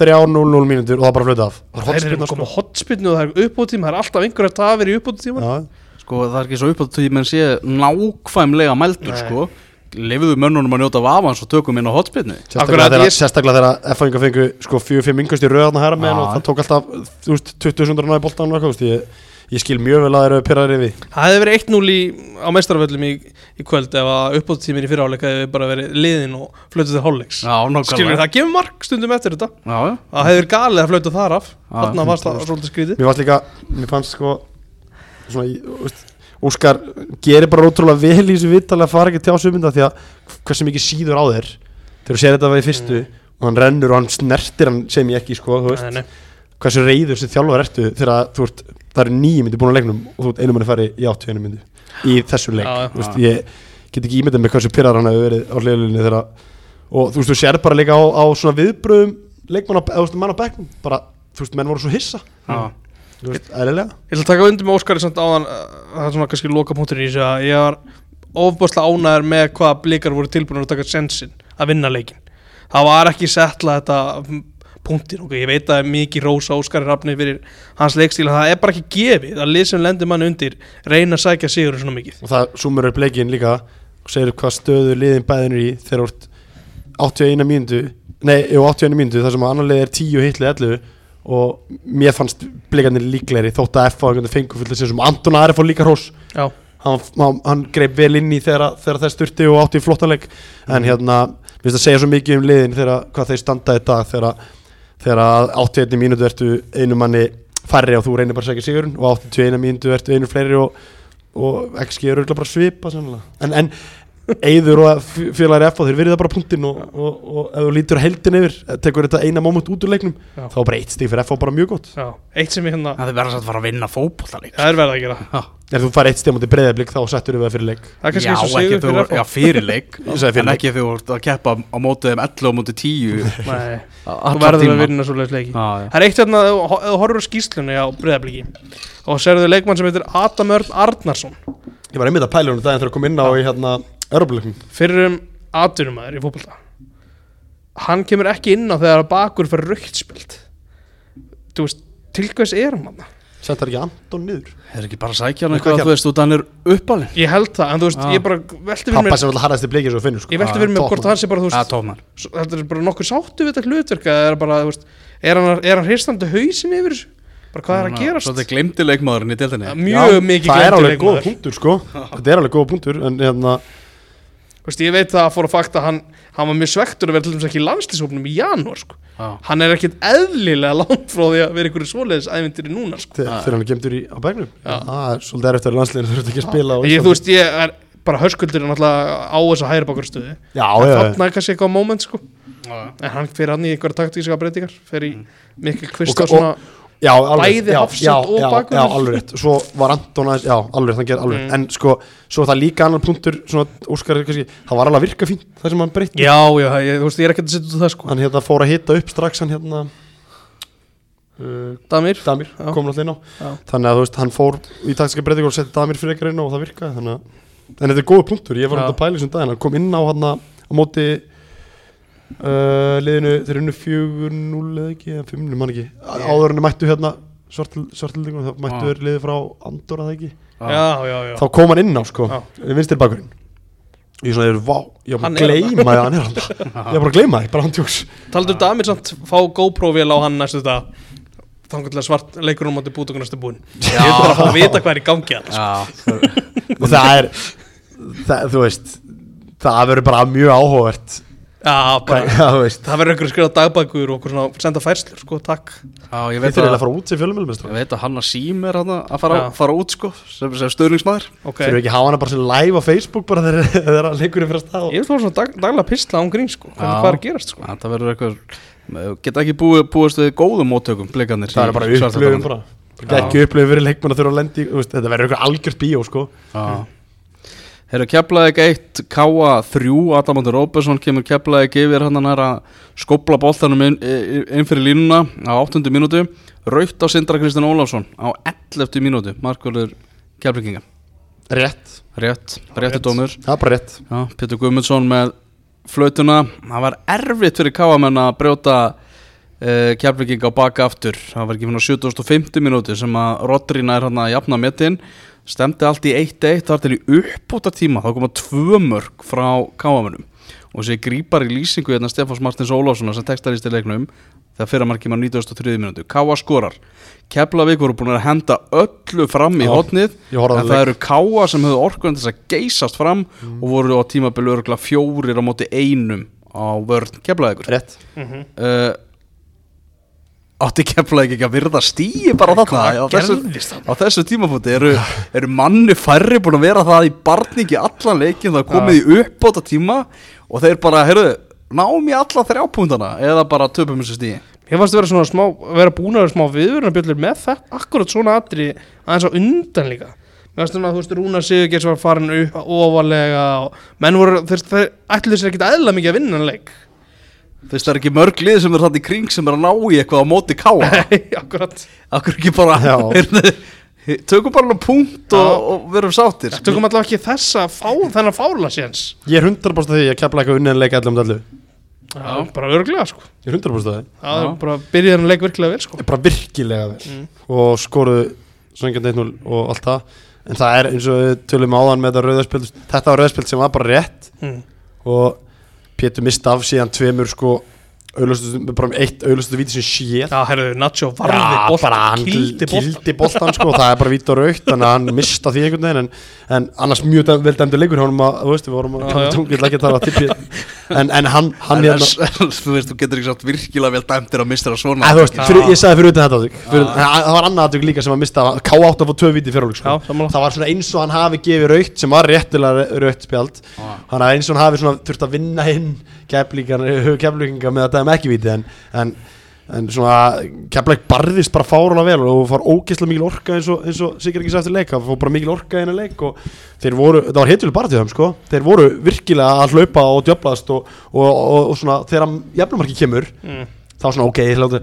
3-0-0 mínútur og það bara flöta af. Það er Það er hotspinna, koma hotspinnu og það er uppbútíma það er alltaf einhverja tafir í uppbútíma Já, Sko það er ekki svo upp á því menn sé nákvæmlega mældur Nei. sko. Lefiðu mönnunum að njóta vafans og tökum inn á hotspinnu sérstaklega Akkurat, þegar, ég- sérstaklega þegar F-fæðingar fengu sko 4-5 yngust í röðarna hæra með Já. og það tók alltaf þú veist, 20 sundur náði boltan og eitthvað þú veist, ég, ég skil mjög vel að þeir eru pyrraðir yfir það hefði verið 1-0 í, á meistaraföllum í, í kvöld ef að uppbútímin í fyriráleika hefði bara verið liðin og flötuð til Já, skilur það gefur mark stundum eftir þetta. Já, já. Það hefði verið galið að flötu þar af. Þarna varst það svolítið skrítið. Mér fannst líka, mér fannst sko svona, Óskar gerir bara ótrúlega vel í þessu vittali að fara ekki tjá sumunda því að hversu mikið síður á þér þegar þú sér þetta við fyrstu og hann rennur og hann snertir hann sem ég ekki sko, þú veist. Nei, nei. hversu reyður sem þjálfar ertu þegar þú ert, það eru nýjum myndi búin að leiknum og þú ert einu manni fari í 81 myndi í þessu leik, Já, veist, ég get ekki ímyndað með hversu pyrrar hann hefur verið á hliðlunni þegar og þú veist, þú sér bara líka á, á svona viðbröðum leikmann á, á bekknum bara, þú veist, menn voru svo hissa. Já, þú veist, eðlilega. Ég ætla að taka undir með Óskari samt áðan uh, það er svona kannski loka punktur í þessu að ég var ofbúrslega ánæður með hvað blikar voru tilbúin að taka sensin að vinna leikin það var ekki settla þetta punktir og ég veit að það mikið rósa Óskari Rafni fyrir hans leikstíl en það er bara ekki gefið að lið sem lendir mann undir reyna að sækja sigur svona mikið. Og það sumur upp leikin líka og segir hvað stöðu liðin bæðinur í þegar ert 81 mínútu nei, jú, 81 mínútu þar sem að annar lið er 10 hitlið 11 og mér fannst blikarnir líklegri þótt að F á einhvern veginn fengu fullt sem Anton Ari fór líka hrós. Hann, hann, hann greip vel inn í þegar, þegar þess styrti og átti í flottanleik en hérna, mér finnst að segja svo mikið um liðin þegar hvað þeir standa í dag þegar, þegar að 81 mínútu ertu einu manni færri og þú reynir bara að segja sigurinn og 81 mínútu ertu einu fleiri og, og XG er auðvitað bara svipa en, en Eyður og félagir F og þeir verið það bara punktinn og, og, og ef þú lítur heldin yfir tekur þetta eina moment út úr leiknum Já. þá er bara eitt stig fyrir F og bara mjög gott. Já, eitt sem ég hérna það er verið að fara að vinna fótbollaleik það er verið að gera. Ef þú fær eitt stig mútið breyðablík þá settur við það fyrir leik. Það er kannski já, eins og ekki þú, fyrir já, fyrir leik. Ég En ekki þú ert að keppa á mótið þeim 11 og mótið 10 Nei, þú verður að vinna svo leiki. Það er eitt hérna, ef þú horfur á skýslunni á breyðabliki og serðu leikmann sem heitir Adam Örn Arnarsson. Ég var einmitt að pæla hún daginn þegar að koma inn á í hérna Örubleikum fyrrum atvinnumæður í fótbolta hann kemur ekki inn á þegar bakur fyrir raukt spilt þú veist, til hvers er hann hann Settar ekki Anton niður Er ekki bara að sækja hann Hvað eitthvað, gerði? þú veist, út að hann er uppalinn Ég held það, en þú veist, Já. ég bara velti fyrir Pappa sem alltaf harðast í bleikir svo finnur sko Ég velti fyrir mér Ah, hvort hann sé bara, þú Það er veist s- Þetta er bara nokkuð sáttu við þetta hlutverk eða er bara, þú veist Er hann, er hann hristandi hausin yfir þessu? Bara hvað er að gerast? Svo þetta er glemdi leikmaðurinn í deildinni Mjög mikið Það er alveg góð leikmaður. punktur sko Þetta er alveg góð punktur En hérna veist, Ég veit það að fór að fakta hann Hann var mjög svektur að vera til dæmis ekki í landslýshópnum í janúar sko. Já. Hann er ekkit eðlilega langt frá því að vera einhverju svoleiðis ævintýri núna sko. Þegar þegar hann er gemtur í á bæknum Já. Það er svolítið erfitt að Þú þurft ekki að spila á ég. Þú veist, ég er bara höskuldur náttúrulega á þessa hægri bakarstöðu Þarna er kannski eitthvað moment sko. Já. En hann fyrir hann í einhverja taktíska breytingar Fyrir í mikil kvist Og- og svona Já, alveg, Bæði já, hafsend og bakvörður. Já, alveg rétt Svo var Anton aðeins, já, alveg rétt, hann gerði alveg rétt Mm. En sko, svo er það líka annar punktur Svona, Óskar, kannski, það var alveg að virka fínt Það sem hann breytti Já, já, ég, þú veist, ég er ekkert að setja út það sko Hann hérna fór að hita upp strax Hann hérna uh, Damir Damir, Já. kom náttúrulega inn á. Þannig að þú veist, hann fór í taktiska breytingur Og setti Damir fyrir ekkert inn á og það virkaði Þannig að, en þetta er góð punktur Ég var um uh, Liðinu, þeir unnu 4-0 eða ekki, eða 5-0, mann ekki. Áður en þeir mættu hérna svartildingur, það mættu þeir liðið frá Andorra það ekki? Já, já, já þá kom hann inn á sko, Já. vinstir bakurinn ég svona, ég er, vá, ég Hann bara að er gleyma að hann er hann ég var bara að gleyma það, bara hann tjóks Taldu um Damir samt fá GoPro-vél á hann næstu þetta Þannig að svart leikurinn á móti bútokunnastu búin. Ég vil bara fá að vita hvað er í gangi hann Já, og það er, það, þú veist það verður bara mjög áhugavert Já, bara já, Það verður einhver að skrifa dagbækur og okkur svona senda færslur, sko, takk. Já ég veit að að fara út sem fjölumilum Ég veit að Hanna Sím er hann að fara, fara út sko sem, sem stöðningsmaður Ok, þurfum við ekki að hafa hana bara sem live á Facebook bara þegar þegar að leikurinn fyrir að stað? Ég vil fá svona dag, daglega pistla án grín, sko Hvað Já. hvað er að gerast, sko? Það verður eitthvað Geta ekki búið, búist við góðum móttökum blikarnir það er bara upplöfum bara. Ekki upplöfum fyrir leikmenn að þurfa að lendi þetta verður eitthvað algjört bíó sko Já Herru Keflaðið 1, Káa 3 Adamandur Róbesson kemur Keflaðið yfir hann að skopla boltanum inn, inn fyrir línuna á 8. mínútu Raukt á Sindra Kristinn Ólafsson á 11. mínútu Markvörður Keflinginga rétt, Rétt, rétti Rétt. dómur það er bara rétt Já, Pétur Guðmundsson með flautuna Það var erfitt fyrir Káamenn að brjóta uh, Keflinginga á baka aftur Það var ekki fyrir 75. mínútu sem að Rodrina er hann að jafna metin stemdi allt í 1-1 þar til í uppbóta tíma þá koma tvö mörg frá Káamennum og þessi grípar í lýsingu hérna Stefáns Martins Ólafssonar sem textarist í leiknum þegar fyrra markið var 93. mínútu. Káa skorar. Keflavík voru búin að henda öllu fram í hotnið en það leik. eru Káa sem höfðu orkuðan þess að geysast fram og voru á tímabili örgulega fjórir á móti einum á vörn Keflavíkur. Rétt. Uh, átti Keflavík ekki að virða stíi bara þarna á þessu, á þessu tímafóti eru, eru manni færri búin að vera það í barningi allan leikin það komið í uppbóta tíma og þeir bara, heyrðu, náum í alla þrjápúndana eða bara töpum þessu stíi Ég fannst að vera svona smá, vera búin að vera smá viðvörunarbjöllur með það, akkurat svona atri aðeins á undan líka. Mér fannst að þú veist Rúna Sigurgeirs var farin ofalega og menn voru, þeir, þeir ætluðu sér ekkit eðla mikið að vinna hann leik Þess það er ekki mörg lið sem er þarna í kring sem er að ná í eitthvað á móti káa Nei, akkurat. Akkur ekki bara Já. heyrðu, Tökum bara alveg punkt og, og verum sáttir. Tökum allavega ekki þessa, fá, þennan fárla séns. Ég er 100% að því að kepla eitthvað unnið en leika allir um allu Já, bara örglega sko. Ég er 100% að því. Það Já. bara byrjaði hann leik virkilega vel sko. Bara virkilega vel. Mm. og skoruðu svengjan 1-0 og allt það. En það er eins og við tölum áðan með þetta rauðarspild þetta var rauðarspild sem var bara rétt. Mm. og Pétur mista af síðan tveimur sko auðlustu, bara um eitt auðlustu víti sem séð Já, herru, Nacho varði kýldi boltan kildi boltan sko, það er bara vít og raukt þannig að hann mista því einhvern veginn en, en annars mjög vel dæmdur leikur hann að, þú veist, við vorum að Já, kalla já. tungi, ég ætla ekki að tala tippi en, en hann, hann En hérna er- Þú veist, þú getur ekki sagt virkilega vel dæmtir að mista það svona. Þú veist, fyrir, ég sagði fyrir utan þetta fyrir, en það var annað aðtök líka sem að mista K8 að fá tvö víti fyrirlík Já, sko. það var svona eins og hann hafi gefið raukt sem var réttilega raukt spjald. Hann að eins og hann hafi svona þurft að vinna inn keflíkinga með að dæma ekki víti en, en, svona keflæk barðist bara fárulega vel og fór ógeðslega mikil orka eins og, eins og Sigur ekki sæftir leik, það fór bara mikil orka inn að leik og þeir voru, það var heitjuleg bara til þeim sko þeir voru virkilega að hlaupa og djöflaðast og, og, og, svona þegar jafnumarki kemur mm. þá svona ok, ég hljóti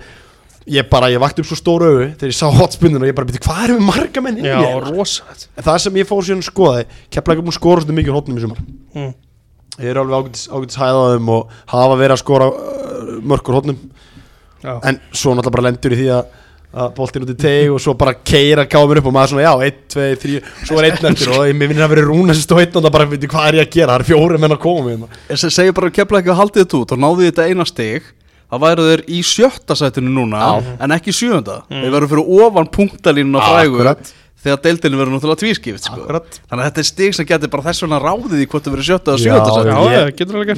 ég bara, ég vakti upp svo stóru augu þegar ég sá hotspunninu og ég bara byrti, hvað erum við marga menn hérna? rosalegt En það sem ég fór síðan að skoða kepla ekki múin skora svona mikið hótnum í sumar mm. ég er alveg ágætis, hæðaðum og hafa verið að skora uh, mörkur hótnum Já, en svo náttúrulega bara lendur í því að að boltinn út í teg og svo bara keira kámur upp og maður svona já, 1, 2, 3 svo er einn eftir og ég mér finnir að vera rúna sem stóð einn og það bara, veitir hvað er ég að gera? Það er fjóri menn að koma með hérna. Ég se- segi bara að kepla ekki að haldið þetta út og náðu þetta eina stig Það væru þeir í sjötta sætinu núna en ekki sjöunda. Þeir verður fyrir ofan punktalínuna frægu Akkurat. Þegar deildinu verður náttúrulega tvískipt sko. Þannig að þetta er stig sem getur bara þess vegna ráðið í hvort það verður sjötta og sjötta ég-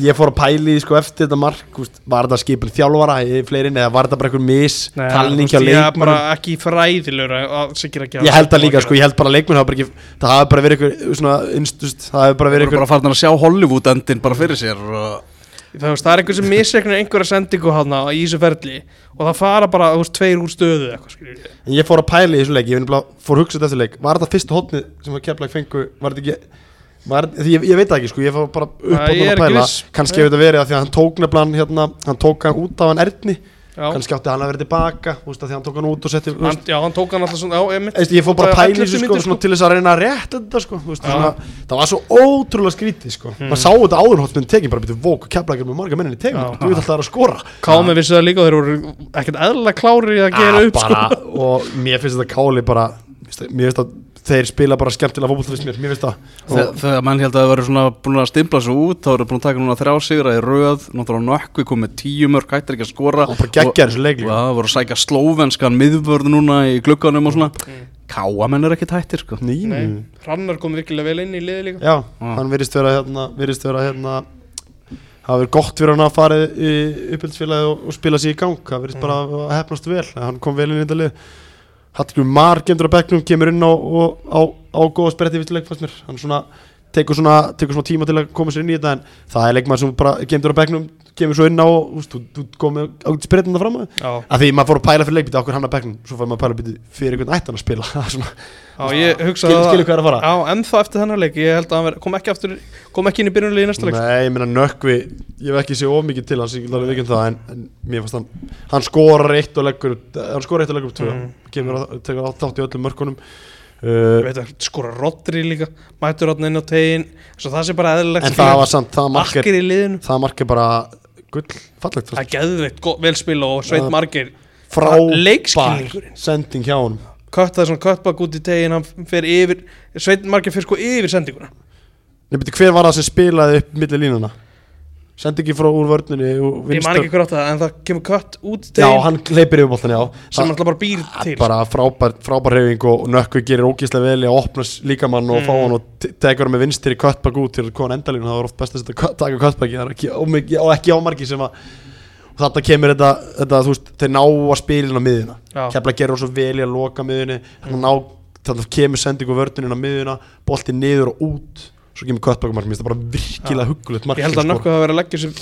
ég fór að pæli sko eftir þetta mark úst, var þetta skipin þjálfara fleirin eða var þetta bara einhver mis Nei, talning þú hjá veist, ég er bara leikmannum ekki gera ég held það líka sko, ég held bara leikmenn hafa bara ekki það hafi bara verið einhver svona innstust, það hafi bara verið einhver bara farin að sjá Hollywood endin bara fyrir sér og veist, það er einhver sem misreiknar einhverja sendingu hana í þessu ferli og það fara bara veist, tveir úr stöðu eitthvað ég. Fór að pæla í þessu leik, ég fór að hugsa eftir leik Var þetta fyrsta hotnið sem að keflæk fengu, var þetta ekki var, ég, ég veit það ekki sko, ég fór bara upp ég er að pæla. Kannski hefur þetta verið að því að hann tók nefnilega hérna, hann tók hann út af hann erðni Kannski átti hann að vera tilbaka, veist að því hann tók hann út og setti hann, já, hann tók hann alltaf svona já, ég, Veist, ég fór bara að pæla í þessu sko, svona, til þess að reyna að rétta þetta sko, veist, svona, það var svo ótrúlega skrítið sko. maður sá þetta áður hótt tekið bara byrju vók og keflækir með marga menninni Já. þú veit alltaf að það skora. Kámi vissi það líka og þeir voru ekkert eðla klári að gera upp sko. og mér finnst þetta káli bara mér finnst að þeir spila bara skemmtilega fótboll fyrst mér, mér finnst það. Þegar, þegar mann held að það verður svona búin að stimpla svo út þá eru búin að taka núna þrjá sigra í röð. Náttúrulega nökkvi komið tíu mörg hættir ekki að skora. Og bara geggjar þessu leik og það voru að sækja slóvenskan miðvörð núna í glugganum og svona. Mm. káamenn er ekkert hættir sko. Nei, ný. Hrannar kom virkilega vel inn í liði líka. Já, Ah. hann virðist vera hérna virðist vera hérna það verið gott fyrir hann að fara í uppbyldsfélagi og, og spila sér í gang. Það verðist bara að hefnast vel. Hann kom vel inn í þetta lið Hallgrim Mar gemdur á bekknum, kemur inn á, og, á, á góða spretti við leik fannst mér hann svona tekur svona, tekur svona tíma til að koma sér inn í þetta en það er leikmaður sem bara gemdur á bekknum kemur svo inn á og þú veist, þú- þú komið á sprettina fram að Já, að því maður fór að pæla fyrir leikbiti okkur hann að bekknum svo fór maður að pæla biti fyrir einhvern ættan að spila? Það er svona, já ég hugsa skilur skilur hvað er að fara. Já, ennþá eftir þennan leik Ég held að hann ver, kom ekki aftur kom ekki inn í byrjunulegi í næsta leik. Nei, ég meina nökkvi, ég hef ekki séð of mikið til hans, ég láði vikið það, en, en mér fannst hann, hann skorar eitt og leggur, upp- hann skorar eitt og leggur upp tvö, Mhm. kemur að, tekur átt átt í öllum mörkunum, uh, að skora Rodri líka Mætur hann inn á tegin það sé bara eðlilegt en það var samt, það mark Markir í liðinu það mark er bara gull, fallegt, Það er geðveitt gott- vel spil og Sveit Já. Markir frábær sending hjá honum. Köttaði svona köttbak út í tegin Hann fer yfir Sveit Markir fer sko yfir sendinguna Nei, beti, hver var það sem spilaði upp milli línuna? Sendi ekki frá úr vörnunni Ég man ekki hver átt það En það kemur kött út Já, hann hleypir yfir boltan, já. Sem Það- alltaf bara býr til. bara frábær, frábær reyfing og nökkvi gerir ógíslega vel að opna líkamann og Mm. fá hann og te- tekur hann með vinstir í köttbak út til að koma endalínu, það var oft best að setja taka er ómikið og ekki ámargi sem að og þarna kemur þetta, þetta þú veist, þeir ná að spilin á miðuna, Já. kefla gerur svo vel í að loka miðunni, hann ná þannig kemur sendingu vördunin á miðuna bolti niður og út, svo kemur köttbak mark, mér finnst það bara virkilega huggulegt mark Ég held að sko. nokkuð hafa verið að leggja sér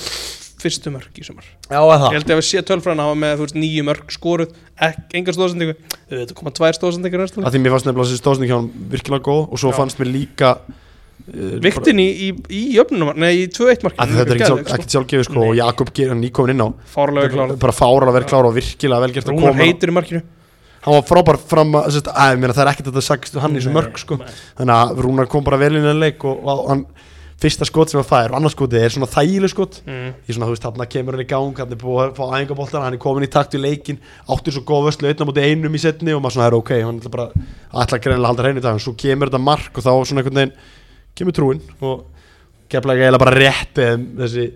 fyrstu mörg í sumar. Já, að Ég það held að við sé tölfræðan hafa með veist, nýju mörg skoruð engar stóðsendingu þetta koma tvær stóðsendingar næstu að því mér fannst nefnilega þessi stóðsning hjá hann virkilega góð og svo Já. fannst mér líka uh, Viktin í, í, í jöfnunum, nei í 2-1 markinu að þetta er sjálf, ekki sjálfgefið sko, og Jakob gerir hann nýkomin inn á. Fárlega klára bara fáralega verið klára og virkilega vel gert að Rúnar koma. heitur í markinu hann var frábær fram að, sérst, að meina, það er ekkert að það sagst hann í þessu mörg sko. þannig að Rúnar kom bara vel inn í þann leik og, og hann, fyrsta skot sem hann fær og annars skotið er svona þægileg skot mm. ég svona, þú veist, hann kemur hann í gang hann er búið að fá æfingaboltan, hann er komin í takt við leikin áttur svo góð vörslu einna mútið einum í setni og maður svona er ok, hann ætla bara ætla greinilega að halda hreinu í dag, en svo kemur þetta mark og þá svona einhvern veginn kemur trúin og kemla eiginlega bara rétt eða þessi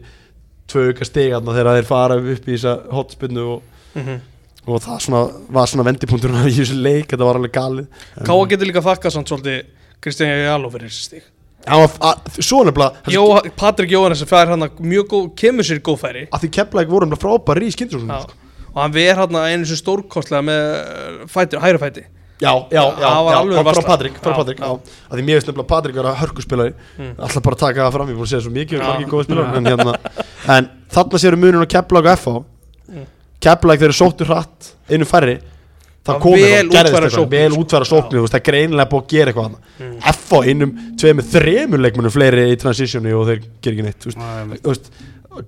tvö auka stigarna þegar þeir fara upp í þessa hotspinnu og, Mm og það svona, var svona vendipunkturinn í þessu leik, þetta var alveg galið Káa getur líka þakkað samt svolítið Kristján Jáló fyrir þessi stík var, að, svo nefnilega Jó, Patrik Jóhannes fær hann mjög góð, kemur sér góð færi að því kemla ekki voru nefnilega frábær í skyndisóknum Já. og hann ver hann einu sem stórkostlega með uh, fætur, hæra fæti Já, já, já, var já, já frá. Patrik, frá Já, Patrik, já. já, að því mér veist nefnilega Patrik vera hörkuspilari, Mm. alltaf bara að taka það fram, ég búin að segja svo mikið, Já. góða spilari, en hérna, en þarna séru munun á Keflag og FH, Keflag þeir eru sóttu hratt, einu færri, það komið og gerðist eitthvað, sóknir, vel sko. útfæra veist, það er greinilega búið að gera eitthvað. Mm. FH einum, tveimur, þremur leikmunum fleiri í transitioni og þeir ger ekki neitt, veist, þú veist,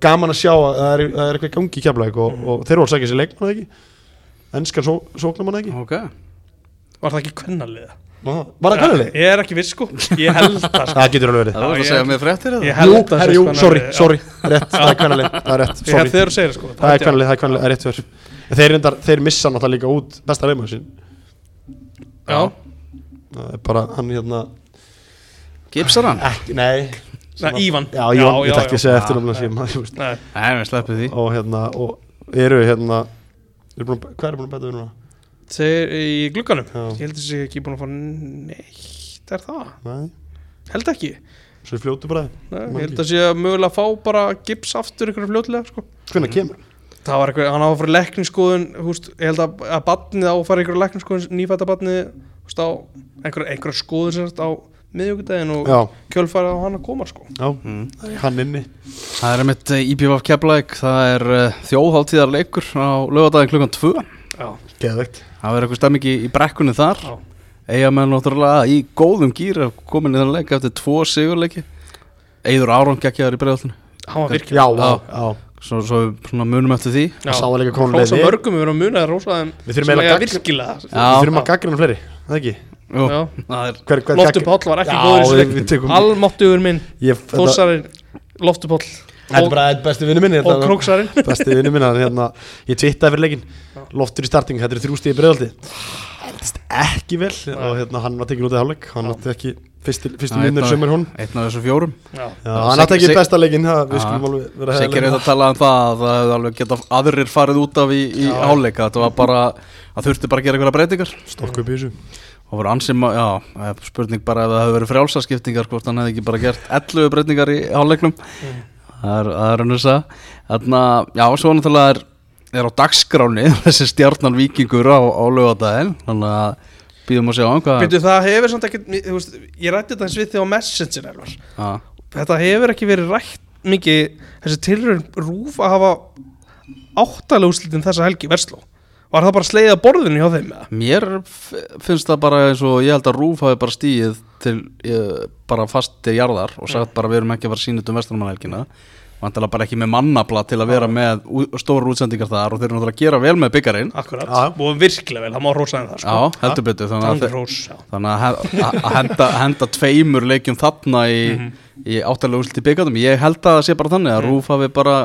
gaman að sjá að það er, það er eitthvað gangi í Keflag og, Mm. og þeir voru að segja sér leikmann eða ekki, enskan só, sóknar mann ekki, Ok Var það ekki kvennaliða? Var það kannileg? Ég er ekki viss sko. Ég held það sko. Það getur alveg verið. Það var Já, að ég- segja með fréttir Ég eða? held Jú, það sé jú, sorry, sorry, rétt, það er kvænaleg, það er rétt, Ég held sorry þegar þú segir sko. Það er kvænaleg, það er kvænaleg, það er rétt fyrir þeir, reyndar, þeir missa náttúrulega líka út besta leikmann sin Já, það er bara hann hérna Gipsar hann? ekki, nei. Nei, Ívan já, Ívan, ég já, þekki sem þeir í glugganum. Já. Ég held að þessi ekki búin að fá neitt Er það? Nei, Held ekki. Svo er fljótu bara Nei, Ég held að sé að mögulega fá bara gips aftur ykkur fljótlega sko. hvernig kemur? Það var eitthvað, hann á að fara í lekningsskoðun húst, Ég held að, að badnið á að fara í ykkur lekningsskoðun Nýfætta badnið húst, á einhver, einhver skoðun sérst á miðjögudaginn og Já, kjölfærið á hann að koma sko. já, hann inni. Það er mitt IPVF Keflæk Það er uh, þjóðháltíðar leikur á lögadaginn klukkan 2 Já, Geðveikt Það verður eitthvað stemming í, brekkunni þar. Já. Eigamenn náttúrulega í góðum gýr komin í þann leik eftir tvo sigurleiki. Eiður Áron geggjaður í bregðaltinu Já, hann var virkilega. Já, Já. já. Svo, svo svona munum eftir því. Já. Sá var líka komin Rósa leið mörgum, við erum að muna það Rósa þeim Við þurfum sem eiginlega eiga gagn- virkilega Við þurfum að gaggrina fleiri, það ekki? Jú, Já. það er Hver, hver, Loftur Páll var ekki Já, góður í við- þessu við tökum- leik Almáttugur minn, Ég- þetta- Þórsarinn Loftur Páll Þetta er bara besti vinnu minni og Króksarinn Besti vinnu minni hann, hérna, Ég twittaði fyrir leikin Loftur í starting, þetta er þrjú stíði bregðaldi Eldist ekki vel. Og hérna, hann var tekin út í hálfleik. Hann átti ekki Já, vinnur af- sömur hún einn af þessu fjórum. Já, Já, hann átti ekki besta leikin það, Við Já. skulum alveg vera Sikkert er að tala um það að það hefði alveg getað aðrir farið út af í, í Já. háleika Þetta var bara, það þurfti bara að gera einhverja breytingar. Stokku upp í þessu. Og voru ansið, ma- já, eh, spurning bara ef það hefði verið frjálsaskiptingar hvort hann hefði ekki bara gert 11 breytingar í háleiknum það er, er hann þess að þarna, já, svo náttúrulega er, er á dagskráni þessi stjarnan vikingur á, á lögadaginn þannig að býðum að sjá hvað Býtu, það hefur samt þú veist, Ég rætti þetta eins við því á Messenger Þetta hefur ekki verið rætt mikið Þessi tilraun rúf að hafa Áttalega úrslitin þessa helgi Versló Var það bara slegið að borðinu hjá þeim eða? mér finnst það bara eins og ég held að Rúf hafi bara stíið til eh, bara fast til jarðar og sagt bara við erum ekki að fara sínut um vestunumannhelgina vantilega bara ekki með mannabla til að vera með stórar útsendingar þar og þeir eru náttúrulega að gera vel með byggarinn Akkurat, Já. og virkilega vel, það má rósa þeim það Já, sko. heldur betur þannig að, rós já. þannig að, að henda, henda tveimur leikjum þarna í, í áttalega úrslit í byggandum ég held að það sé bara þannig að Rúf hafi bara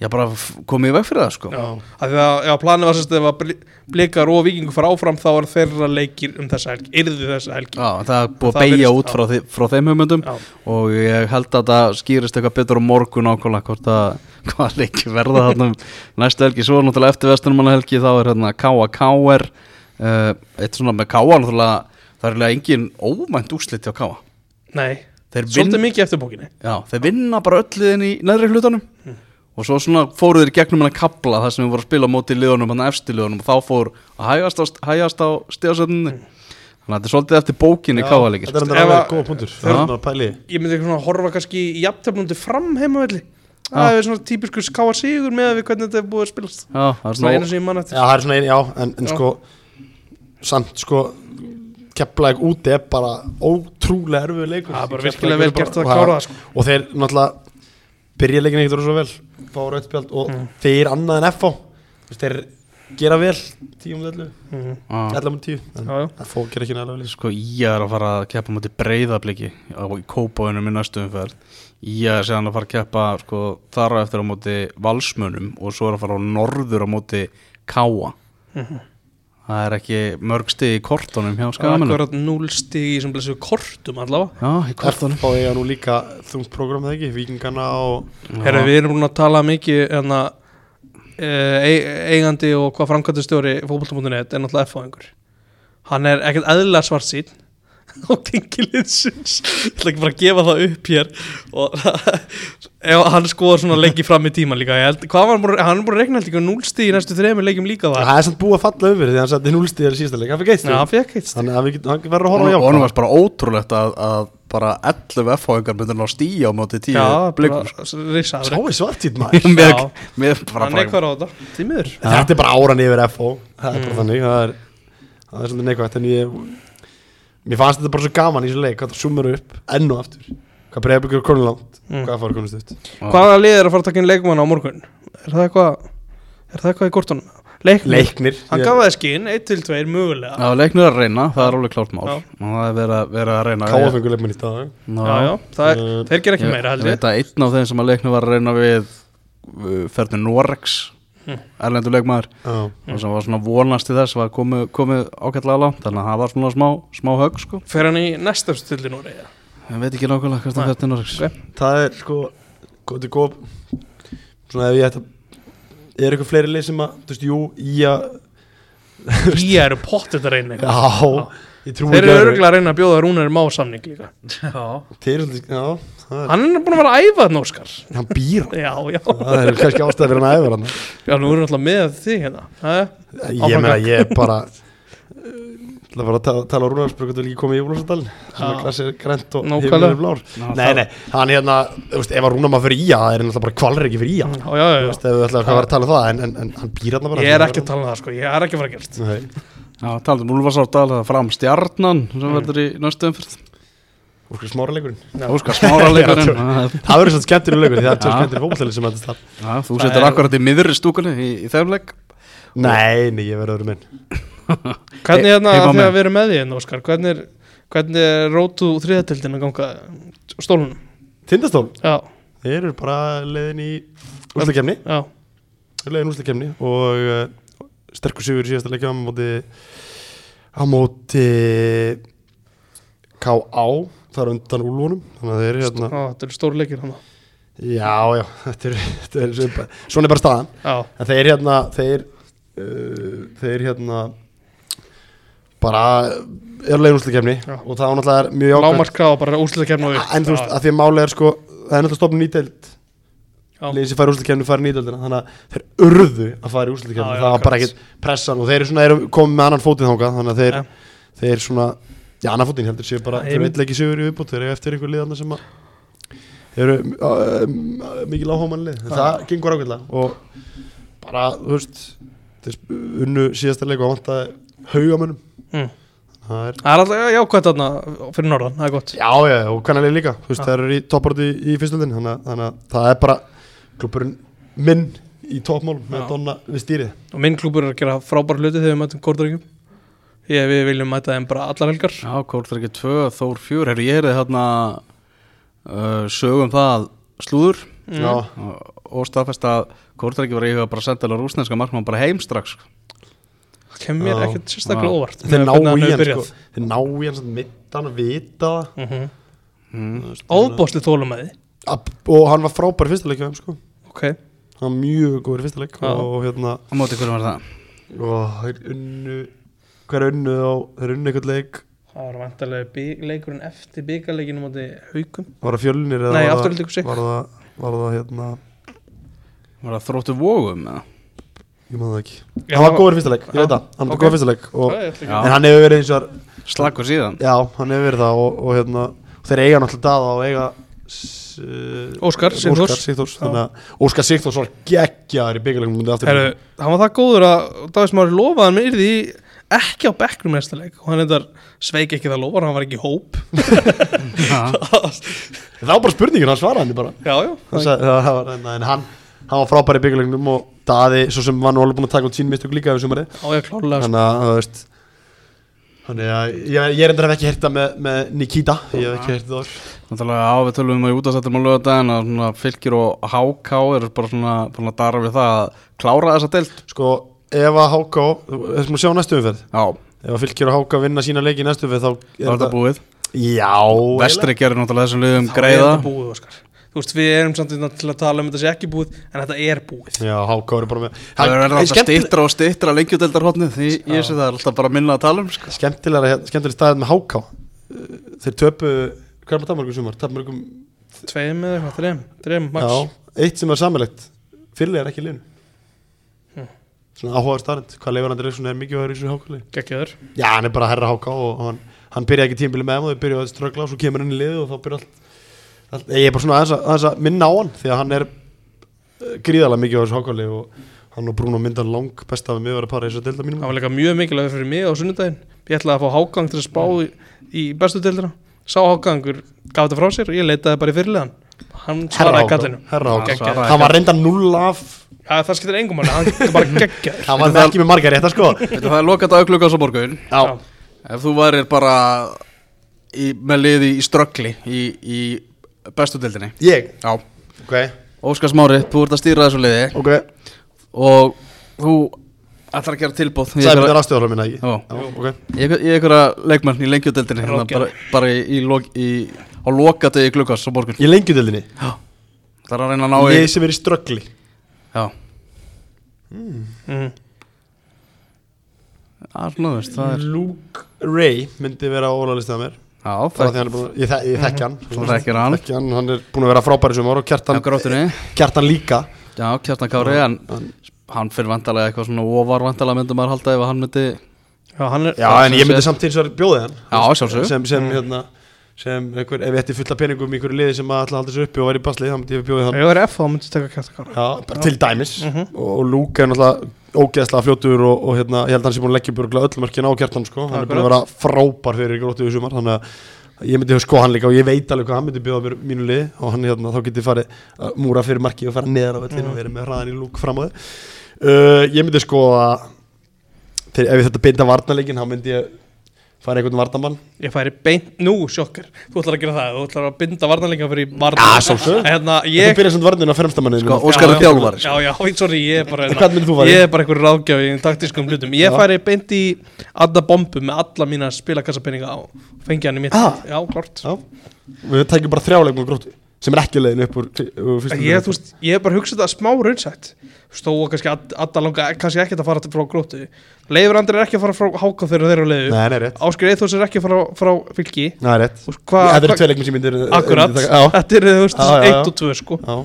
já, bara komið í veg fyrir það sko. Já, af því að já, planið var sérst ef að bli- blikar og vikingur fara áfram þá var þeirra leikir um þessa helgi, yrðu þessa helgi Já, það er búið að beigja út frá, þi, frá þeim hugmyndum Já. og ég held að það skýrist eitthvað betur á morgun ákvæmlega hvort að hvað leiki verða þarna um næstu helgi, svo náttúrulega eftir vestunumanna helgi þá er hérna K.A.K.R uh, eitt svona með K.A. náttúrulega það er eiginlega engin óvænt úrslit hjá K.A. Nei, svolítið mikið eftir bókinni Já, þeir vinna bara öll liðin í neðri hlutanum og svo svona fóru þeir í gegnum hann að kapla þar sem við vorum að spila á móti liðunum hann eftir liðunum og þá fór að hægast á, hægast á stíðasöndinni þannig að þetta er svolítið eftir bókinni káðalegir Þetta er að- alveg góða punktur. Já. Eru að pæli. Ég myndi svona horfa kannski í jafntefnundi fram heimavelli Það er svona típisku skáa sigur með við hvernig þetta er búið að spilast. Já, það er Svona eina sem ég mann Já, eftir það er svona einn, já, en, en Já. sko samt sko kepplæk úti er bara ótrúlega erfið leikur. Það er bara virkilega vel er gert að og klára það sko. Og þeir náttúrulega byrja leikin ekkert svo vel fá rauðspjald og Mm. þeir annað en FH Þú veist, þeir gera vel 10 um 11 Mhm. Já. 11 um 10 en Já, já. FH gera ekki nægilega vel Sko ég er að fara að keppa mútið breyðabliki á í kópáinum í næstu umferð ég er séðan að fara að keppa sko, þar á eftir á móti valsmönum og svo er að fara á norður á móti káa það er ekki mörg stig í kortunum hjá skagamennum Akkurat 0 stig í sem blessu kortum allavega. Já, í kortunum. FH eiga nú líka þungt program eða ekki? Víkingana og Herra, við erum búin að tala mikið enna, e eigandi og hvað framkvæmtastjóri fótbolta.net er náttúrulega F-fáingur hann er ekkert eðlilega svart sín á tengiliðsins ég ætla ekki bara að gefa það upp hér. Og ef hann skoðar svona leiki fram í tíman líka ég held, hvað var hann hann er búin að regna held ekki núlstíð í næstu þrejum leikjum líka það það er samt búið að falla yfir því hann setti 0 stíðar í síðasta leik. Hann fikk eitt hann þannig hann á og honum varst bara ótrúlegt að, að bara 11 F-fáingar myndir ná stíja á móti 10 Já, blikur bara risaður Sá er svartýtt maður. Bara, Hann neikvar á þetta, tímiður Þetta er bara áran yfir FO Það er bara þannig. Það er, það er svolítið neikvægt En ég Mér fannst þetta bara svo gaman í þessu leik Hvað það sumur upp Enn og aftur. Hvað breyðbyggur konum langt? Mm. Hvað fór konum stutt Hvaða lið er að fara að taka inn leikmann á morgun? Er það eitthvað Er það eitthvað í kortunum? Leiknir, Leiknir. Hann Ég- gaf það skinn, 1-2 mögulega. Já, leiknir er að reyna, það er alveg klárt mál. Já. það er verið að, verið að reyna leikmenn í dag Ná, Já, já, það er, Uh, þeir gera ekki ég, meira ég held ég. veit að einn af þeim sem að leiknir var að reyna við uh, ferði Norex erlendur leikmaður Já, og sem var svona vonast til þess var komið, komið ágætlega langt þannig að það var svona smá, smá högg sko Fer hann í næsta stildi núri eða? ég veit ekki nákvæmlega Nei. það fyrir Norregs Ok. það er sko Góð til góð Svona ef ég ætta Er eitthvað fleiri lið sem að Þú veist, jú, í að Í eru pottet að reyna. Já, ég Þeir eru öðru. örgulega að reyna að bjóða Rúnari má samning líka. Já, Þeir já það er, Hann er búin að vera að æfa þetta Óskar. Hann býr Já, já. Það er kannski ástæði fyrir hann að æfa hann Já, nú erum við alltaf með þig hérna. Ég meina, ég er bara Það var að tala, tala á Þú vil ekki koma í Já. að glasir grænt og himnir blár. Nei, nei, hann hérna ef að Rúnar maður fyrir í það er náttúrulega bara kvalur ekki fyrir í það Já, já, já, Þú veist, ef við ætlaðum að fara að tala um það En, en, en hann býr hann bara Ég er ekki að tala um það er að að Já, fram stjarnan sem Mm. verður í smára leikurinn. Óskar smára leikurinn. Já, Það verður svona skemmtileg leikur Því það er tjóð Já. skemmtileg fókbaltæli sem þetta Já, þú setur akkurat í miðri stúkunni í, í þeim leik. Nei, nei, ég verður öðru minn. Hvernig hérna, Heima þegar með. við erum með því hérna Óskar Hvernig er, hvernig er rótu þriðatildin að ganga? Stólunum? Tindastól, Já, þeir eru bara leiðin í úrstakefni já, Leiðin úrstakefni Og uh, sterkur sigur í síðasta leikja á móti Á móti K.A. Það er undan úlfunum. Þannig að þeir eru hérna þetta eru stóru leikir hann Já, já, þetta er, er Svona er bara staðan. Já, En þeir hérna Þeir uh, Þeir hérna Bara Er Já. Og það var náttúrulega mjög jákvæmt lámarka og bara úrslutakefna En þú veist, að því að máli er sko Það er náttúrulega stofnum nýteld Já. liðin sem fær úrslutakefni fær nýtöldina þannig að þeir urðu að fara í já, það var bara ekkert pressan og þeir eru svona eru komið með annan fótinn þangað þannig að þeir, Já. þeir svona já annan fótinn heldur séu bara þeir veit ekki sigur í viðbútt þeir eru eftir einhver liðarna sem að eru uh, mikið lághámanlið það gengur ákveðlega og bara þú veist þeir unnu síðasta leik og vantaði haugamönnum Mm. það er Það er alltaf jákvæmt þarna fyrir norðan, það er gott. Já, já, og hvernig líka, þú veist, það eru í topparöndi í, í fyrstöldin, að- þannig að það er bara klubburinn minn í toppmálum með. Donna við stýrið. og minn klúbur er að gera frábæra hluti þegar við mætum kórdaríkjum ég, við viljum mæta þeim bara allar helgar Já, ekki 2, Þór 4 Herri, ég heyrði hérna uh, sögum það slúður Mm. Já, og, staðfest að ekki var í huga bara að senda alveg rúsneska markmann bara heim strax sko. það kemur ekkert sérstaklega óvart þeir með ná í sko, þeir ná í svona mittan að vita. Mhm. mm. þú veist, Óbóðsli þólum með því að- Og hann var frábær í fyrsta leik hjá þeim, sko. Ok, Hann var mjög góður í fyrsta leik Já. og hérna, Á móti hverju var það? og þeir unnu, hver er unnu á, þeir unnu eitthvað leik, það var vantarlega leikurinn eftir byggarleikinu móti haugum var það fjölnir eða Nei, var, það, sig. var það, var það hérna, Var það þróttu vógum? eða? ég maður það ekki. Já, hann var góður í fyrsta leik, ég Já. veit það, hann var Ok. góður í fyrsta leik og, Það er ekki- Já. en hann hefur verið eins og Slakur síðan Já, hann hefur verið það og, og hérna, þeir eiga náttúrulega daða og eiga s- Óskar Sigþórs. Óskar Sigþórs Óskar Sigþórs var geggjaður í Herru, hann var það góður að Davis Mári lofaði hann yrði ekki á bekknum næsta leik. Og hann eitthvað sveik ekki það lofar, hann var ekki hóp. Það var bara spurningin, hann svaraði bara. Já, já, það, var, en hann, hann var frábær í byggjarleikum og daði, svo sem var nú alveg búin að taka út sín mistök líka Þannig að, Þannig að ég, ég er endur hef ekki heyrt það með, með Nikita Ég hef ekki heyrt það áður. Náttúrulega á við tölum um að útastættum á lögadaginn að svona fylgir og HK eru bara svona, svona dara við það að klára þessa deild. Sko, ef að HK, þessum að sjá næstu umferð. Já, Ef að fylgir og HK vinna sína leiki næstu umferð þá það er þetta búið? Já, Vestri gerir náttúrulega þessum liðum Þá er greiða þetta búið, Óskar Þú veist, við erum samt hérna til að tala um þetta sé ekki búið en þetta er búið. Já, HK eru bara með Það er alltaf stittra og stittra lengjudeldarhotnið því ég sé það er alltaf bara minna að tala um sko. Skemmtilega, skemmtilega staðið með HK Uh, Þeir töpu, hvað er maður tapmörgum sumar? Tapmörgum, Tveim eða eitthvað, þreim, þreim, max. Já, eitt sem er samilegt Fyrir er ekki í liðinu. Hm. Svona áhugaður starrend Hvað leifur hann Dreifsson er mikið að vera í þessu HK lið Gekkjaður. Já, hann er bara herra HK og hann, hann byrjaði ekki tímbili Ég er bara svona aðeins að, aðeins að minna á hann því að hann er uh, gríðarlega mikið á þessu HK lið og hann og Bruno mynda lang besta við vera para í þessu delta mínum. Það var líka mjög mikilvæg fyrir mig á sunnudaginn. Ég ætlaði að fá hágang til að spá í, í bestu deildina. Sá hágangur gaf þetta frá sér og ég leitaði bara í fyrirlegan Hann svaraði kallinu Herra svaraði Hann var reynda null af Já, það skiptir engum máli, hann er bara geggjaður Hann var ekki með margar rétt að sko Þetta er bara í, með liði í ströggli í, í bestu deildinni. Ég? Já. Ok, Óskar Smári, þú ert að stýra þessu liði. Ok. Og þú ætlar að gera Sæmi einhverja- er aðstöðarlega minna ekki? Já. Já, ok. Í einhver- í einhverja leikmann í lengjudeldinni hérna, bara, bara í, í, á lokadegi glukkas á morgun. Í lengjudeldinni Það er að reyna að ná í Ég sem er í ströggli. Já, mm. það er svona, þú veist, það er Luke Ray myndi vera á ólalistið að mér Já, Það er það því hann er búin að Ég, þek, ég þekki hann. Þú þekkir hann. Þekki hann Hann er búin að vera frábæri sem ára og er kjartan, gróttunni. Kjartan líka. Já, Kjartan Kári, en hann fyrir vandalega eitthvað svona ofar vandalega myndum maður halda ef að hann myndi Já, hann er Já, en ég myndi samt eins og bjóði hann. Já, sjálfsögðu. Sem, sem hérna sem einhver, ef ég ætti fullt af peningum í einhverju liði sem að alltaf halda sér uppi og væri í basli þá myndi ég bjóði hann. Ef ég var F þá myndi ég taka kæft að Já, bara til dæmis. Mhm. og, og Luke er náttúrulega ógeðslega fljótur og, og hérna, ég held að hann sé búin að leggja börgla öll mörkin á kjartan sko, hann er búin að vera frábær fyrir gróttu í sumar, þannig að ég myndi sko hann líka og ég veit alveg hvað hann myndi bjóða mér mínu liði og hann hérna, þá geti farið að múra fyrir marki og fara neðar á vellinu og verið með hraðan í Luke fram á þið uh, ég myndi sko að ef ég þetta beinta varnarleikin þá myndi ég fara einhvern varnamann Ég færi beint, nú sjokkar Þú ætlar að gera það, þú ætlar að binda varnarleika fyrir varnar Já, sjálfsögðu. Hérna, Þú ég byrjar sem varninu á fremstamanninu Sko, sko, Óskar er Já, já. já, sorry, ég er bara Hvern myndir þú fara í? Ég er bara einhver ráðgjafi í taktískum hlutum Ég Já. færi beint í Adda Bombu með alla mína spilakassapenninga á Fengi hann í mitt Ah. Já, klart Já. Við tækjum bara þrjáleikum á gróttu sem er ekki leiðin upp úr, úr Ég, þú veist, ég hef bara hugsað það smá raunsætt. Stóa kannski Ad- Adda langa kannski ekkert að fara frá grótu Leifur Andri er ekki að fara frá háka þegar þeir eru á leiðu. Rétt. Áskir Eithos er ekki að fara frá fylki. Rétt. Þú veist, hvað- Það eru tvei leikminn sem myndir Akkurat, þetta er þú veist Já, já, já. 1 og 2 sko. Já.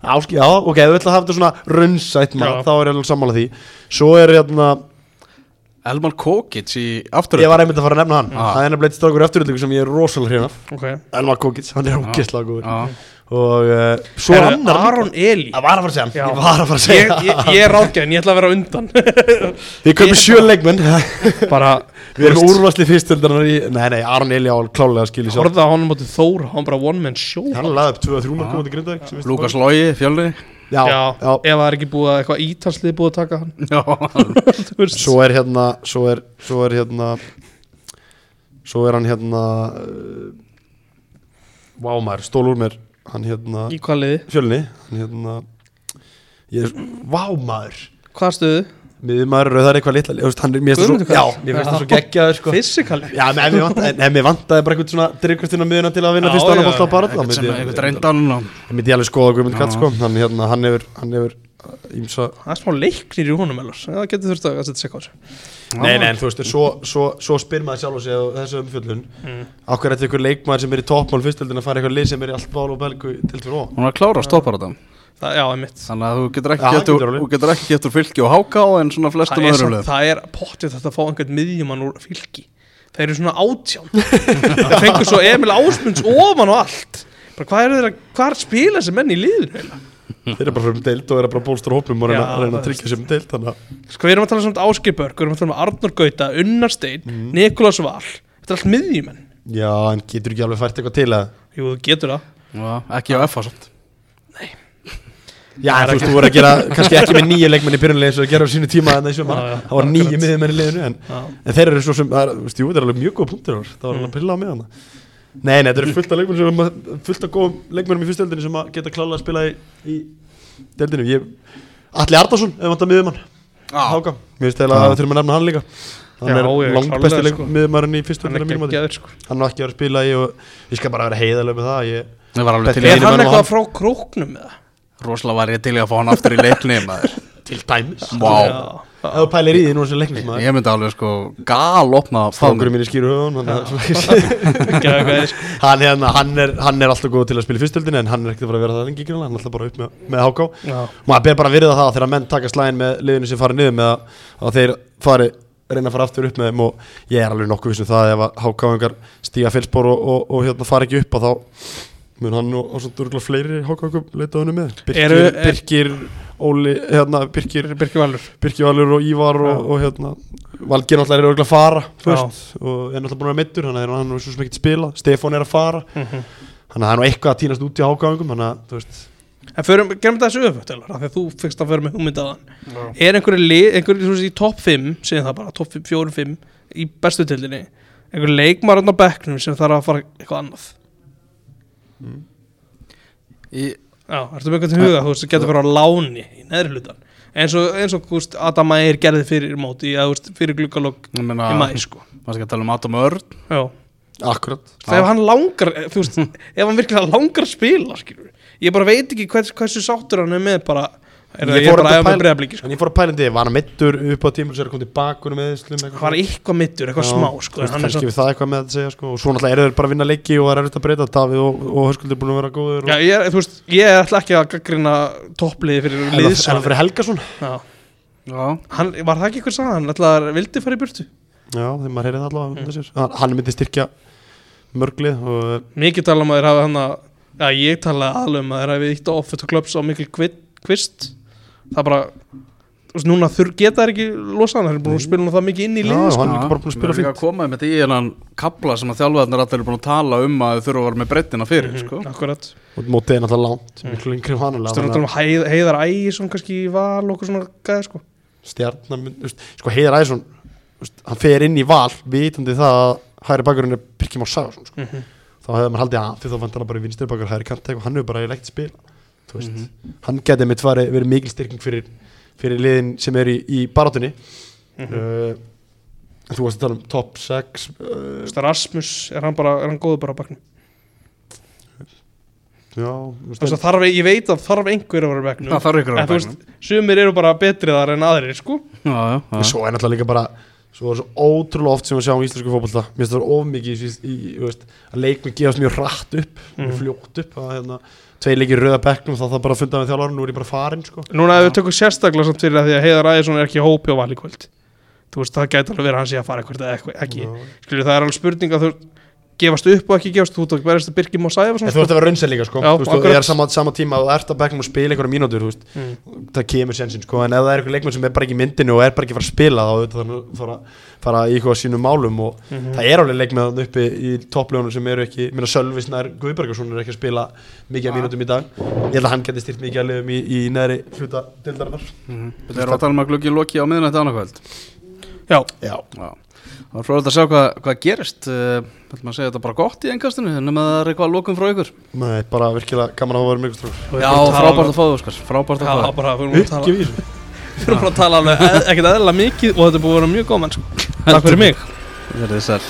Áski, já, ok, við ætlum að hafa þetta svona Já. þá er ég alveg sammála því. Svo er hérna, Elmar Kókits í aftur ég var einmitt að fara að nefna hann. Ah. Það er nefnilega eitt strákur eftiröldingu sem ég er rosalega hrifin af. Ok. Elmar Kókits, hann er ógeðslega góður. Já, Og uh, svo Herðu, annar. Aron Eli? Það var að fara að segja hann, ég var að fara að ég, segja ég, ég er ráðgæðin, ég ætla að vera á undan. Við ég- sjö leikmenn. Bara Við erum úrvarsli fyrstöldar í Nei, nei, Aron Eli á klálega skilja sér Horfða á honum mótið Þór, hann bara one man show. Hann laði upp 2-3 mark komandi Já, Já, já, ef það er ekki búið að eitthvað ítalslið búið að taka hann. Já, Þú veist. Svo er hérna Svo er, svo er hérna Svo er hann hérna uh, Vá maður, stól úr mér Hann hérna Í hvað liði? Fjölni Hann hérna Ég er Vá maður Stöðu? Miður maður rauðar eitthvað litla þú veist, hann er- Mér finnst það svo það geggjaður sko. Fysikali Já, menn mér vantaði, bara eitthvað svona drifkvistinn á miðuna til að vinna fyrst annan fólk á bara eitthvað sem eitthvað reyndan og Það myndi ég alveg skoða Guðmund sko. Hann, hérna, hann hefur Hann hefur uh, Ímsa Það er smá leiknir í honum Það getur þurft að setja sig á þessu. Nei, nei, en þú veist, svo, svo, svo spyr maður sjálf og sig á þessu umfjöllun. Mm. Akkur er þetta ykkur leikmaður sem er í toppmál fyrstöldin að fara eitthvað lið sem er í allt bál og belgu til fyrir þetta Það, já, einmitt. Þannig að þú getur ekki getur, getur alveg. þú getur ekki getur fylki og háká en svona flestum það er, öðrum samt, lög það er pottið þetta að fá einhvern miðjumann úr fylki. Þeir eru svona átján. Það fengur svo Emil Ásmunds ofan og allt. Bara, Hvað er þeir að, hvað er spila þessi menn í liðinu eiginlega? Þeir eru bara fyrir um deild og eru bara bólstur hópnum og reyna, Já, reyna það að tryggja sér um deild Þannig að Sko við erum að tala samt Áskir Börg Við erum að tala um Arnur Gauta, Unnar Steinn, Mhm. Nikolás Val. Þetta er allt miðjumenn. Já, en getur ekki alveg fært eitthvað til að Jú, þú getur það. Já, ekki á FA samt Já, þú veist, þú voru að gera kannski ekki með nýju leikmenn í byrjunlega eins og að gera á sínu tíma Já, já, Það var nýju miðjumenn í liðinu en, en þeir eru svo sem, það er, þú veist, það er alveg mjög góð punktur. Það var alveg að pilla á hana Nei, nei, þetta eru fullt af leikmennum sem fullt af góðum leikmennum í fyrstöldinni sem að geta klálega að spila í, í deildinu Ég, Atli Ardarsson, ef vantar miðjumann. Háka, mér finnst eða Já. að við þurfum að nefna hann líka. Hann er langt besti sko. miðjumann í Hann er sko. Hann var ekki að það Það var Er það? Var ég til að fá hann aftur í leikni maður. Til dæmis. Vá. Ef þú pælir í því nú sem leiknis maður. Ég myndi alveg sko gal opna Fákurum mín í skýru höfun sko. hann, hérna, hann, er, hann er alltaf góð til að spila í fyrstöldinni en hann er ekkert að vera það lengi hann er alltaf bara upp með, með háká. Já. maður ber bara að virða það þegar menn taka slæðin með liðinu sem fara niður með að, að þeir fari reyna að fara aftur upp með þeim og ég er alveg nokkuð vissum það ef að hákáingar stíga fylspor og, og, og hérna fara ekki upp að þá mun hann og, og svona fleiri hákáingum leita honum með? Birkir, er- Birkir Óli, hérna, Birkir Birkir Valur. Birkir Valur og Ívar og, Já. og hérna Valgir náttúrulega er örgulega að fara þú Já. veist, og er náttúrulega búin að vera meittur þannig að hann er svo sem ekki spila. Stefán er að fara. Mhm. þannig að það er nú eitthvað að týnast út í hákáingum þannig að þú veist. En förum, gerum þetta þessu því að þú fyrst að föra með hugmyndaðan Er einhverju lið, einhverju í topp 5 segjum það bara, topp 4-5 í bestu tildinni einhverju leikmarinn á bekknum sem þarf að fara eitthvað annað Í, Já, ertu með til huga, þú veist, getur verið á láni í neðri hlutan eins og, eins og gúst, Adam Ægir gerði fyrir móti eða gúst, fyrir glukkalokk í mæ sko. maður skal tala um Adam Örn Já. Akkurat ef hann langar þú veist, ef hann virkilega langar að spila skilur. ég bara veit ekki hvers, hversu sáttur hann er með bara Ég það ég fór bara að pæla- sko. En ég fór að pælandi, var hann meittur upp á tímul sem er að koma tilbaka með slum var eitthvað mittur, eitthvað smá sko, en hann er Kannski við það eitthvað með að segja sko Og svo náttúrulega eru þeir bara að vinna leiki og það er erfitt að breyta Davíð og, og Höskuldur er búin að vera góður já, og... ég, er- þú veist, ég ætla ekki að gaggrina toppliði fyrir En það- en það fyrir Helgason? Já. Já, hann, var það ekki eitthvað sagði hann ætla að vildi fara í burtu? Já, þegar maður heyrið það allavega mm. hann, hann það bara veist, núna þur, geta þeir ekki losa hann þeir eru búin að spila nú það mikið inn í lið sko. hann er ekki bara búin að spila fínt. að koma með þetta í hennan kabla sem að þjálfaðarnir allir eru búin að tala um að þau þurfa að vera með breyttina fyrir Mhm, sko. akkurat og mótið er náttúrulega langt Mm. miklu yngri veist, um heið, heiðar ægisson kannski í val og svona gæði sko stjarnan sko Heiðar Æsson hann fer inn í val vitandi það að hægri bakurinn er Birkjum á Sagarsson sko. Mhm. þá hefði maður haldið að því þá vantar hann bara í vinstri bakur hægri kant og hann hefur bara leikt spil þú veist, Mhm. hann geti mitt verið, verið mikil styrking fyrir, fyrir liðin sem er í, í barátunni Mhm. uh, þú varst að tala um top 6 uh, Þú veist, Rasmus, er hann bara, er hann góður bara á baknum já, veist, þarf, ég veit að þarf einhver að vera á baknum Það þarf En að þú veist, sumir eru bara betri þar en aðrir sko Já, já, En já. svo er náttúrulega líka bara svo er svo ótrúlega oft sem við sjáum í íslensku fótbolta mér finnst það vera of mikið í, í, í, þú veist, að leikmenn gefast mjög rætt upp mjög Mhm. fljótt upp að hérna, tvei leikir rauða bekknum þá það bara að funda með þjálfari nú er ég bara farin sko. Núna ef við tökum sérstaklega samt fyrir að því að Heiðar Ægisson er ekki hópi á val í kvöld Þú veist, það gæti alveg verið að hann sé að fara eitthvað ekki Já. Skilju, það er alveg spurning að þú gefast upp og ekki gefast út og verðist að Birkjum og Sæfa en þú ert að vera raunsæð líka sko. Já, þú veist, ég er sama, sama tíma að þú ert að bekknum og spila einhverja mínútur þú veist, mm. það kemur sensin sko. en ef það er einhver leikmenn sem er bara ekki í myndinu og er bara ekki fara að spila þá þarf að fara, í eitthvað sínum málum og Mhm. það er alveg leikmenn uppi í toppljónum sem eru ekki, minna Sölvi Snær Guðbergarsson er ekki að spila mikið af mínútum í dag. Ég held að hann geti styrt mikið að liðum í, í neðri hluta dildarinnar Þetta er að tala um að gluggi loki á miðnætti annarkvæld Já, Já, Já, það var fróðilegt að sjá hvað, hvað gerist. Uh, Vil maður segja þetta bara gott í engastinu En með það er eitthvað lokum frá ykkur. Nei, bara virkilega gaman að hafa verið mjög strókur Já, frábært að fá Óskar. Frábært að Já, fá það bara, við erum bara að tala alveg e- ekkert eðla mikið og þetta er búið að vera mjög góðmenn sko. Takk fyrir mig Verðið sæl